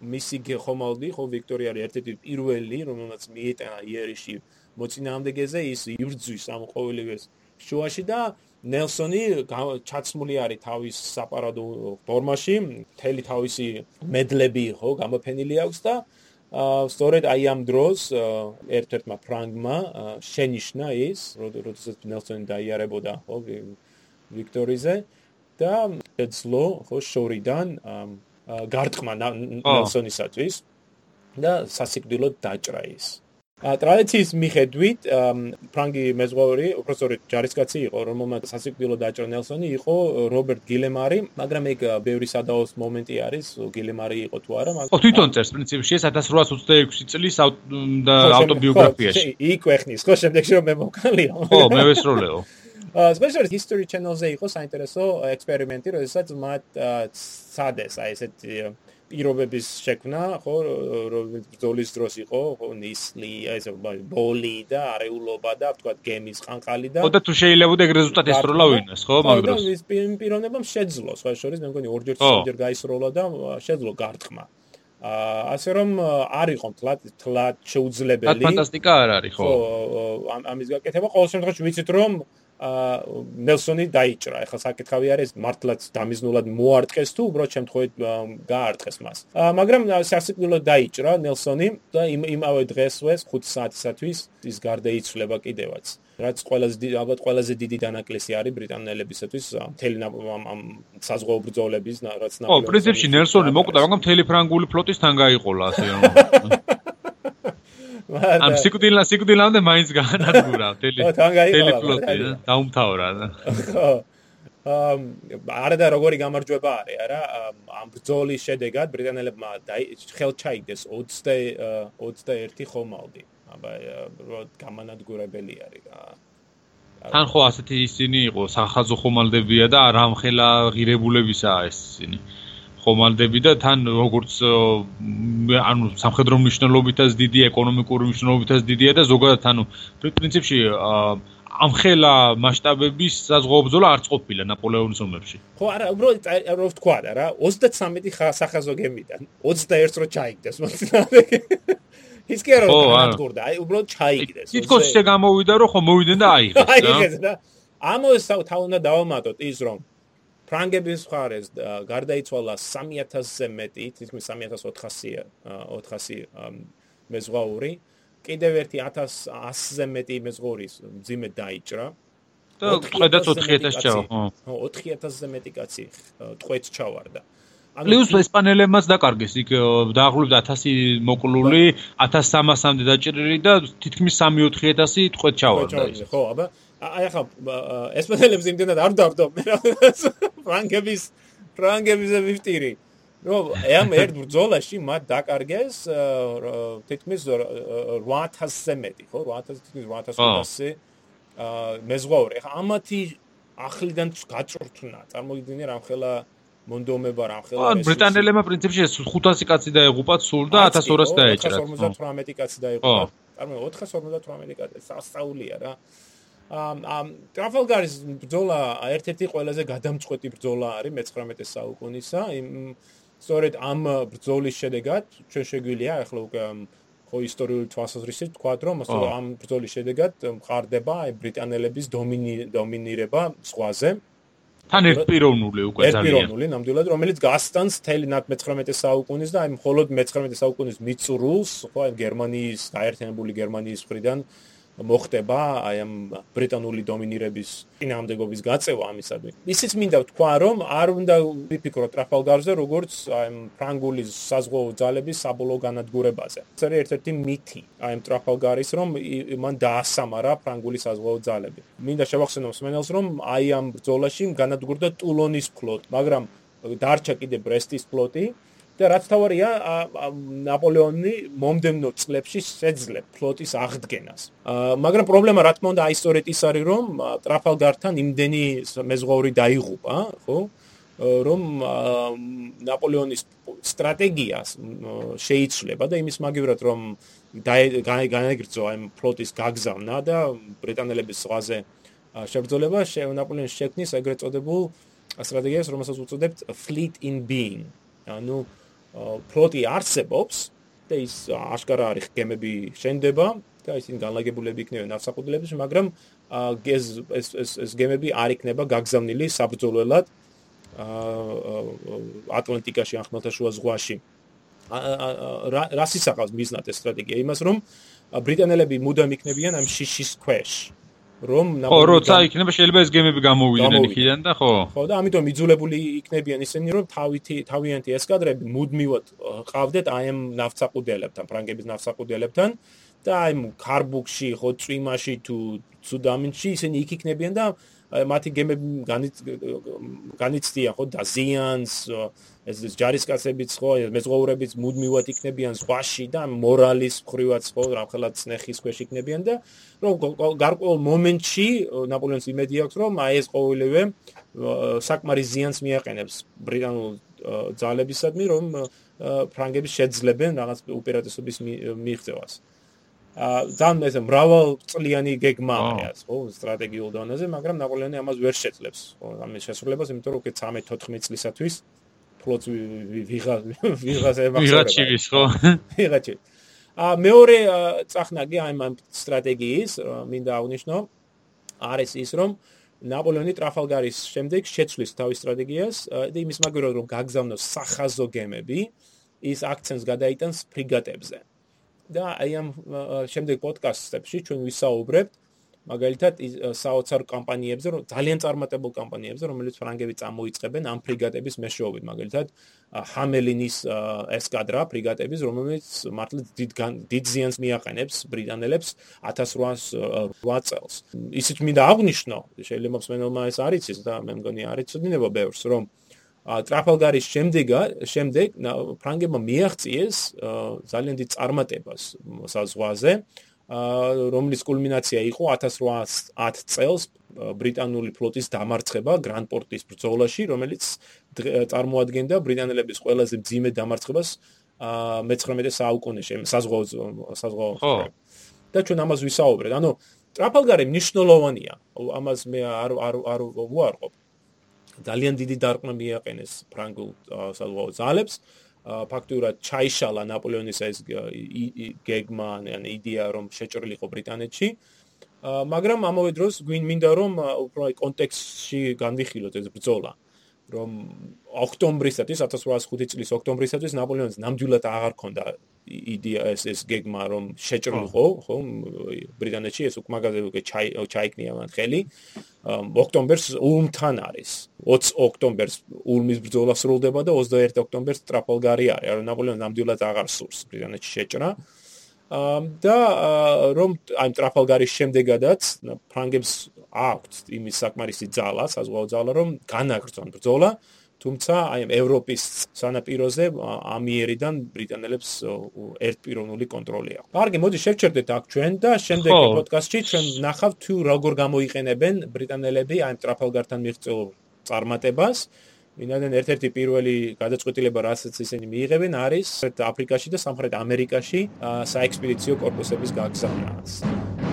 მისი ხომალდი ხო ვიქტორია არის ერთ-ერთი პირველი რომელმაც მიეტანა იერიში მოწინააღმდეგეზე ის იბრძვის ამ ყოველივეს შუაში და ნელსონი ჩაცმული არის თავის საპარადო ფორმაში, მთელი თავისი მედლები ხო გამოფენილი აქვს და სწორედ აი ამ დროს ერთ-ერთმა ფრანგმა შენიშნა ის, როდესაც ნელსონი დაიარებოდა ხო ვიქტორიზე და ეცლო ხო შორიდან გარტყმა ნელსონისათვის და სასიკვდილოდ დაჭრა ის. ტრადიციის მიხედვით ფრანგი მეზღვაური პროფესორი ჯარისკაცი იყო რომელმაც სასიკვდილო დაჭრა ნელსონი იყო რობერტ გილემარი მაგრამ ეგ ბევრი სადაოს მომენტი არის გილემარი იყო თუ არა მაგრამ თვითონ წერს პრინციპში 1826 წლის ავტობიოგრაფიაში იქ ვეხნის ხო შემდეგში რომ მე მოკალიო ხო მე ვესროლეო special history channel-ზე იყო საინტერესო ექსპერიმენტი, როდესაც მათ სადეს აი ესეთი პირობების შექმნა, ხო, რომელიც ბრძოლის დროს იყო, ხო, ნისლი, ეს ბოლი და არეულობა და თქვა გემის ყანყალი და ხო და თუ შეიძლება ეგ რეზულტატი ესროლა ვინას, ხო, მაგ დროს. ხო, ის პიროვნებამ შეძლო, სხვა შორის მე მგონი ორჯერ სამჯერ გაისროლა და შეძლო გარტყმა. აა ასე რომ არ იყო თლად თლად შეუძლებელი. ფანტასტიკა არ არის, ხო. ხო, ამის გაკეთება ყოველ შემთხვევაში ვიცით რომ აა ნელსონი დაიჭრა. ეხლა საკითხავი არის მართლაც დამიზნულად მოარტყეს თუ უბრალოდ შემთხვევით გაარტყეს მას. აა მაგრამ სასიკვდილო დაიჭრა ნელსონი და იმ იმავე დღესვეს 5 საათისათვის ის გარდაიცვლება კიდევაც. რაც ყველაზე ალბათ ყველაზე დიდი დანაკლისი არის ბრიტანელებისათვის მთელი ამ საზღვაო ბრძოლების რაც ნაპოლეონის ხო პრინციპში ნელსონი მოკვდა მაგრამ მთელი ფრანგული ფლოტის თან გაიყოლა ასე რომ ამ სიკვდილა სიკვდილამდე მაინც განადგურა მთელი მთელი ფლოტი დაუმთავრა. ხო ამ არა და როგორი გამარჯვება არის არა? ამ ბრძოლის შედეგად ბრიტანელებმა ხელჩაიგდეს 20 21 ხომალდი. აბა გამანადგურებელი არის თან ხო ასეთი ისინი იყო სახაზო ხომალდებია და არამხელა ღირებულებისაა ეს ისინი ხომალდები და თან როგორც ანუ სამხედრო მნიშვნელობითაც დიდი ეკონომიკური მნიშვნელობითაც დიდია და ზოგადად ანუ პრინციპში ამხელა მასშტაბების საზღვაო ბრძოლა არ წყופილა ნაპოლეონის ომებში. ხო, არა, უბრალოდ რო ვთქვა რა, 33 სახაზო გემიდან 21 რო ჩაიგდეს მოწინავე. ის კი არა რომ განადგურდა, აი უბრალოდ ჩაიგდეს. თითქოს შეგამოვიდა რომ ხო მოვიდნენ და აიღეს აიღეს და ამოს თავნა დავამატოთ ის რომ ფრანგების მხარეს გარდაიცვალა 3000-ზე მეტი, თითქმის 3400 400 მეზღვაური, კიდევ ერთი 1100-ზე მეტი მეზღვრის ძიმე დაიჭრა. და ხედაც 4000 ჩავა, ხო. ხო, 4000-ზე მეტი კაცი ტყვეც ჩავარდა. პლუს ესპანელებმაც დაკარგეს იქ დაახლოებით 1000 მოკლული 1300-მდე დაჭრილი და თითქმის 3-4000 ტყვეც ჩავარდა ხო აბა აი ახლა ესპანელებს იმდენად არ დავდო მე ფრანგების ფრანგების ვიფტირი. ნუ ამ ერთ ბრძოლაში მათ დაკარგეს თითქმის 8000-ზე მეტი ხო? 8000 თითქმის 8500 აა მეზღვაური. ახლა ამათი ახლიდან გაწურთნა წარმოგიდგენია რამხელა მონდომება რა ხელა ეს ბრიტანელებმა პრინციპში 500 კაცი დაეღუპათ სულ და 1200 დაეჭრათ. 458 კაცი დაეღუპათ წარმოი 458 კაცი სასწაულია რა ამ ტრაფალგარის ბრძოლა ერთ-ერთი ყველაზე გადამწყვეტი ბრძოლა არის მე-19 საუკუნისა. იმ სწორედ ამ ბრძოლის შედეგად ჩვენ შეგვიძლია ახლა უკვე ხო ისტორიული თვალსაზრისით თქვა რომ ამ ბრძოლის შედეგად მყარდება აი ბრიტანელების დომინირება ზღვაზე. თან ერთპიროვნული უკვე ძალიან. ერთპიროვნული ნამდვილად რომელიც გასტანს თელი 19 საუკუნის და აი მხოლოდ 19 საუკუნის მიწურულს ხო აი გერმანიის გაერთიანებული გერმანიის მხრიდან მოხდება აი ამ ბრიტანული დომინირების წინააღმდეგობის გაწევა ამისადმი. ისიც მინდა ვთქვა, რომ არ უნდა ვიფიქროთ ტრაფალგარზე, როგორც აი ფრანგული საზღვაო ძალების საბოლოო განადგურებაზე. ეს არის ერთ-ერთი მითი აი ამ ტრაფალგარის, რომ მან დაასამარა ფრანგული საზღვაო ძალები. მინდა შევახსენო მსმენელს, რომ აი ამ ბრძოლაში განადგურდა ტულონის ფლოტი, მაგრამ დარჩა კიდე ბრესტის ფლოტი. და რაც თავარია ნაპოლეონი მომდენო წლებში შეძლებ ფლოტის აღდგენას. მაგრამ პრობლემა რა თქმა უნდა აი სწორედ ის არის რომ ტრაფალგართან იმდენი მეზღვაური დაიღუპა, ხო? რომ ნაპოლეონის სტრატეგიას შეიცვლება და იმის მაგივრად რომ განეგრძო აი ფლოტის გაგზავნა და ბრიტანელების ზღვაზე შებრძოლება ნაპოლეონის შექმნის ეგრეთ წოდებულ სტრატეგიას რომელსაც უწოდებთ fleet in being. ანუ ფლოტი არსებობს და ის აშკარა არის გემები შენდება და ისინი განლაგებულები იქნება ნავსაყუდლებში, მაგრამ ეს ეს ეს ეს გემები არ იქნება გაგზავნილი საბრძოლველად ატლანტიკაში ან ხმელთაშუა ზღვაში. რა სისახავს მიზნად ეს სტრატეგია? იმას რომ ბრიტანელები მუდამ იქნებიან ამ შიშის ქვეშ. რომ ხო როცა იქნება შეიძლება ეს გემები გამოვიდნენ იქიდან და ხო. ხო და ამიტომ იძულებული იქნებიან ისინი რომ თავითი თავიანთი ესკადრები მუდმივად ყავდეთ აი ამ ნავსაყუდელებთან ფრანგების ნავსაყუდელებთან და აი კარბუქში ხო წვიმაში თუ სუდამინში ისინი იქ იქნებიან და მათი გემები განიცდიან ხო და ზიანს ეს ეს ჯარისკაცებიც ხო მეზღვაურებიც მუდმივად იქნებიან ზღვაში და მორალის ხრივაც ხო რამხელად წნეხის ქვეშ იქნებიან და რომ გარკვეულ მომენტში ნაპოლეონის იმედი აქვს რომ აი ეს ყოველივე საკმარის ზიანს მიაყენებს ბრიტანულ ძალებისადმი რომ ფრანგები შეძლებენ რაღაც უპირატესობის მიღწევას. აა ძალიან ეს მრავალ წლიანი გეგმა არის, ხო, სტრატეგიულ დონეზე, მაგრამ ნაპოლეონი ამას ვერ შეძლებს, ხო, ამის შესრულებას, იმიტომ რომ 13-14 წლისათვის ფლოტს ვიღა ვიღას ემახსოვრება. ვიღაჩივის, ხო? ვიღაჩი. აა მეორე წახნაგი აი ამ სტრატეგიის, მინდა აღნიშნო, არის ის, რომ ნაპოლეონი ტრაფალგარის შემდეგ შეცვლის თავის სტრატეგიას და იმის მაგალითად რომ გაგზავნოს სახაზო გემები ის აქცენტს გადაიტანს ფრიგატებზე და აი ამ შემდეგ პოდკასტებში ჩვენ ვისაუბრებთ მაგალითად საოცარ კამპანიებზე, რომ ძალიან წარმატებულ კამპანიებზე, რომელიც ფრანგები წამოიწყებენ ამ ფრიგატების მეშვეობით, მაგალითად ჰამელინის ესკადრა ფრიგატების, რომელიც მართლაც დიდ დიდ ზიანს მიაყენებს ბრიტანელებს 1808 წელს. ისიც მინდა აღნიშნო, შეიძლება მსმენელმა ეს არის ის და მე მგონი არის ცოდინება ბევრს, რომ ტრაფალგარის შემდეგა შემდეგ ფრანგებმა მიაღწიეს ძალიან დიდ წარმატებას საზღვაზე რომლის კულმინაცია იყო 1810 წელს ბრიტანული ფლოტის დამარცხება გრანდპორტის ბრძოლაში, რომელიც წარმოადგენდა ბრიტანელების ყველაზე მძიმე დამარცხებას მე-19 საუკუნეში, საზღვაო საზღვაო. და ჩვენ ამას ვისაუბრეთ. ანუ ტრაფალგარი მნიშვნელოვანია. ამას მე არ არ არ ვუარყოფ. ძალიან დიდი დარყმა მიაყენეს ფრანგულ საზღვაო ძალებს. ფაქტურად ჩაიშალა ნაპოლეონის ეს გეგმა ან იდეა რომ შეჭრილიყო ბრიტანეთში მაგრამ ამავე დროს გვინდა რომ უფრო კონტექსტში განვიხილოთ ეს ბრძოლა რომ ოქტომბრისათვის 1805 წლის ოქტომბრისათვის ნაპოლეონს ნამდვილად აღარ ქონდა იდეა ეს ეს გეგმა რომ შეჭრილიყო ხო. ბრიტანეთში ეს უკმაგაზე უკვე ჩაიქნია მან ხელი. ოქტომბერს ულმთან არის. 20 ოქტომბერს ულმის ბრძოლა სრულდება და 21 ოქტომბერს ტრაფალგარი არის. რომ ნაპოლეონს ნამდვილად აღარ სურს ბრიტანეთში შეჭრა. და რომ აი ტრაფალგარის შემდეგადაც ფრანგებს აქვთ იმის საკმარისი ძალა, საზღვაო ძალა, რომ განაგრძონ ბრძოლა, თუმცა აი ევროპის სანაპიროზე ამიერიდან ბრიტანელებს ერთპიროვნული კონტროლი აქვს. კარგი, მოდი შევჩერდეთ აქ ჩვენ და შემდეგი პოდკასტში ჩვენ ნახავთ თუ როგორ გამოიყენებენ ბრიტანელები აი ტრაფალგართან მიღწეულ წარმატებას. მინდან ერთ-ერთი პირველი გადაწყვეტილება, რასაც ისინი მიიღებენ, არის აფრიკაში და სამხრეთ ამერიკაში საექსპედიციო კორპუსების გაგზავნა.